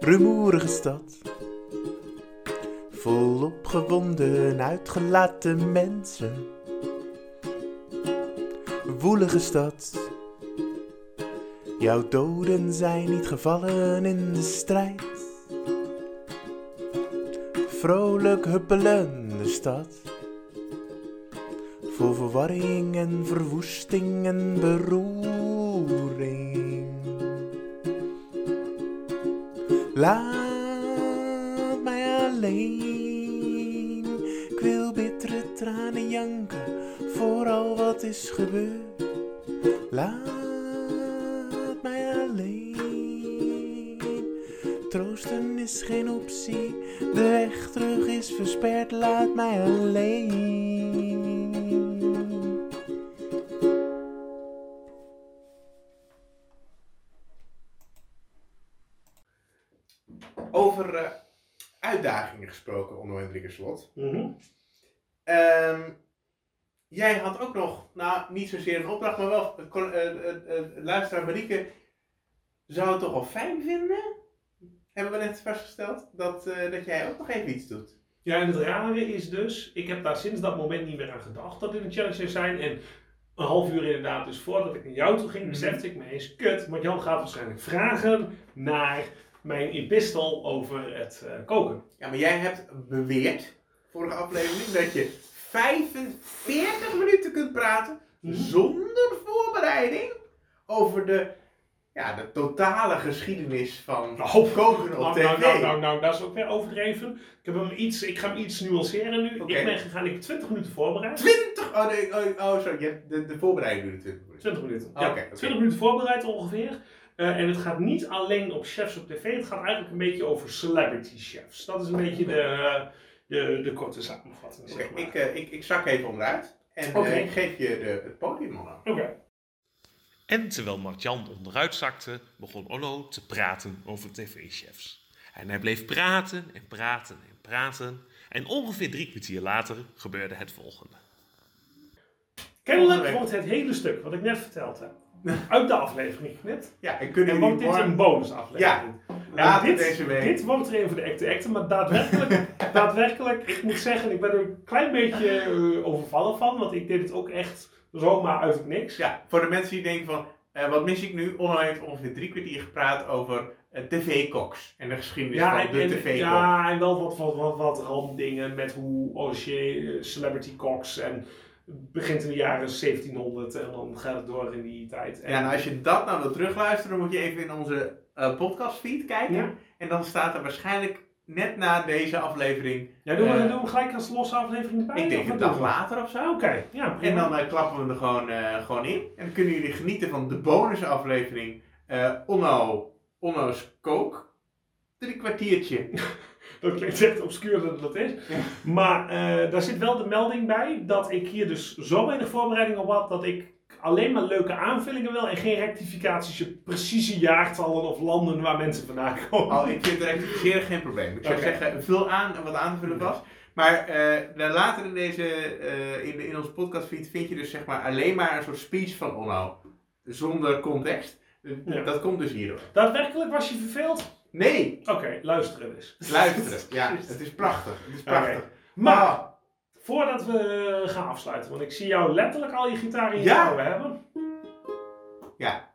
Rumoerige stad vol opgewonden, uitgelaten mensen. Woelige stad, jouw doden zijn niet gevallen in de strijd. Vrolijk huppelende stad, vol verwarring en verwoesting en beroering. Laat mij alleen. Tranen janken voor al wat is gebeurd. Laat mij alleen. Troosten is geen optie. De weg terug is versperd. Laat mij alleen. Over eh, uitdagingen gesproken, onder Hendrik Slot. Mhm. Ehm, jij had ook nog, nou niet zozeer een opdracht, maar wel, eh, eh, eh, luisteraar Marieke zou het toch wel fijn vinden, hebben we net vastgesteld, dat, eh, dat jij ook nog even iets doet. Ja, en het rare is dus, ik heb daar sinds dat moment niet meer aan gedacht dat dit een challenge zou zijn. En een half uur inderdaad, dus voordat ik naar jou toe ging, Mhm. besefte ik me eens, kut, maar Jan gaat waarschijnlijk vragen naar mijn epistel over het eh, koken. Ja, maar jij hebt beweerd vorige aflevering, dat je 45 minuten kunt praten zonder voorbereiding over de, ja, de totale geschiedenis van Oh, koken op Nou, tv. nou, nou, nou, nou, dat is ook weer overdreven. Ik, heb hem iets, ik ga hem iets nuanceren nu. Ik ben gegaan, ik heb 20 minuten voorbereid. 20! Oh nee, oh, oh sorry, je hebt de, de voorbereiding duurde 20 minuten. 20 minuten. Oké, ja, oké. 20 minuten voorbereid ongeveer. Eh, en het gaat niet alleen op chefs op tv, het gaat eigenlijk een beetje over celebrity chefs. Dat is een beetje de, de, de korte samenvatting. Zeg maar. ik, eh, ik, ik zak even onderuit en eh, ik geef je de, het podium aan. Oké. En terwijl Martjan onderuit zakte, begon Onno te praten over tv-chefs. En hij bleef praten en praten en praten. En ongeveer drie kwartier later gebeurde het volgende. Kennelijk wordt het hele stuk wat ik net verteld heb uit de aflevering geknipt. Ja, en kunnen En jullie wordt dit morgen- een bonusaflevering. Later dit, deze week. dit wordt er een voor de acte acten, maar daadwerkelijk, [LAUGHS] daadwerkelijk, ik moet zeggen, ik ben er een klein beetje eh, overvallen van, want ik deed het ook echt zomaar uit het niks. Ja, voor de mensen die denken van, eh, wat mis ik nu? Onno heeft ongeveer drie kwartier gepraat over eh, tv-koks en de geschiedenis Ja, van en, de tv-kok. ja, en wel wat, wat, wat, wat randdingen met hoe je celebrity cooks en begint in de jaren 1700 en dan gaat het door in die tijd. En, Ja, en als je dat nou wil terugluisteren, dan moet je even in onze eh podcastfeed kijken. Ja. En dan staat er waarschijnlijk net na deze aflevering, ja, doen, we, eh, doen we gelijk als losse aflevering erbij? ik denk een dag later of zo. Oké, ja, En dan eh, klappen we er gewoon, gewoon in. En dan kunnen jullie genieten van de bonusaflevering Onno, Onno's Kook. Drie kwartiertje. [LAUGHS] Dat klinkt echt obscuur dat dat is. Ja. Maar eh, daar zit wel de melding bij dat ik hier dus zo weinig voorbereiding op had dat ik alleen maar leuke aanvullingen wil en geen rectificaties op precieze jaartallen of landen waar mensen vandaan komen. Oh, ik vind rectificeren geen probleem. Ik zou zeggen, vul aan wat aan te vullen was. Maar eh, later in, deze, eh, in, in onze podcastfeed vind je dus zeg maar alleen maar een soort speech van Onno. Zonder context. Ja. Dat komt dus hierdoor. Daadwerkelijk was je verveeld? Nee, Oké, luisteren dus. [LAUGHS] luisteren. Ja, het is prachtig. Het is prachtig. Oké. Maar, Ah, voordat we gaan afsluiten, want ik zie jou letterlijk al je gitaar in je Ja. handen hebben. Ja.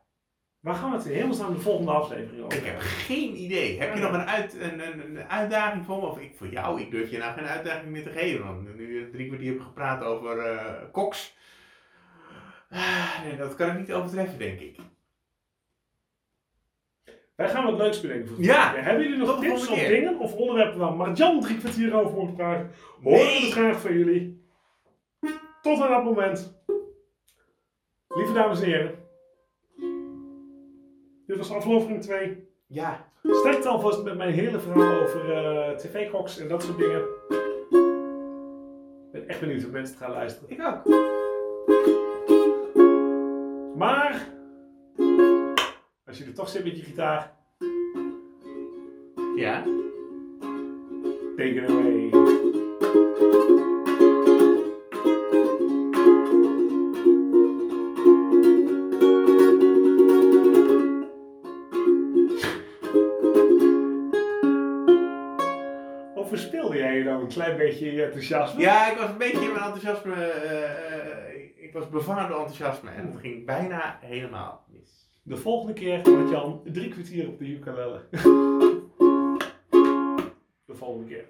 Waar gaan we het in hemelsnaam de volgende aflevering over ik heb hebben? geen idee. Heb je nog een, uit, een, een, een uitdaging voor me? Of ik voor jou? Ik durf je nou geen uitdaging meer te geven. Want nu je drie kwartier hebt gepraat over eh koks. Ah, nee, dat kan ik niet overtreffen, denk ik. Wij gaan wat leuks bedenken voor Ja. Hebben jullie nog Tot tips of dingen of onderwerpen waar Marjan drie kwartier over moet praten? Horen we Nee. het graag van jullie. Tot aan dat moment. Lieve dames en heren. Dit was aflevering 2. Ja, Sterkte alvast met mijn hele verhaal over eh, tv-koks en dat soort dingen. Ik ben echt benieuwd of mensen het gaan luisteren. ik ook. Maar, als je er toch zit met je gitaar, Ja. take it away. Of verspeelde jij je nou een klein beetje je enthousiasme? Ja, ik was een beetje in mijn enthousiasme. eh, eh, ik was bevangen door enthousiasme en het ging bijna helemaal mis. De volgende keer wordt Jan drie kwartier op de ukulele. [LAUGHS] De volgende keer.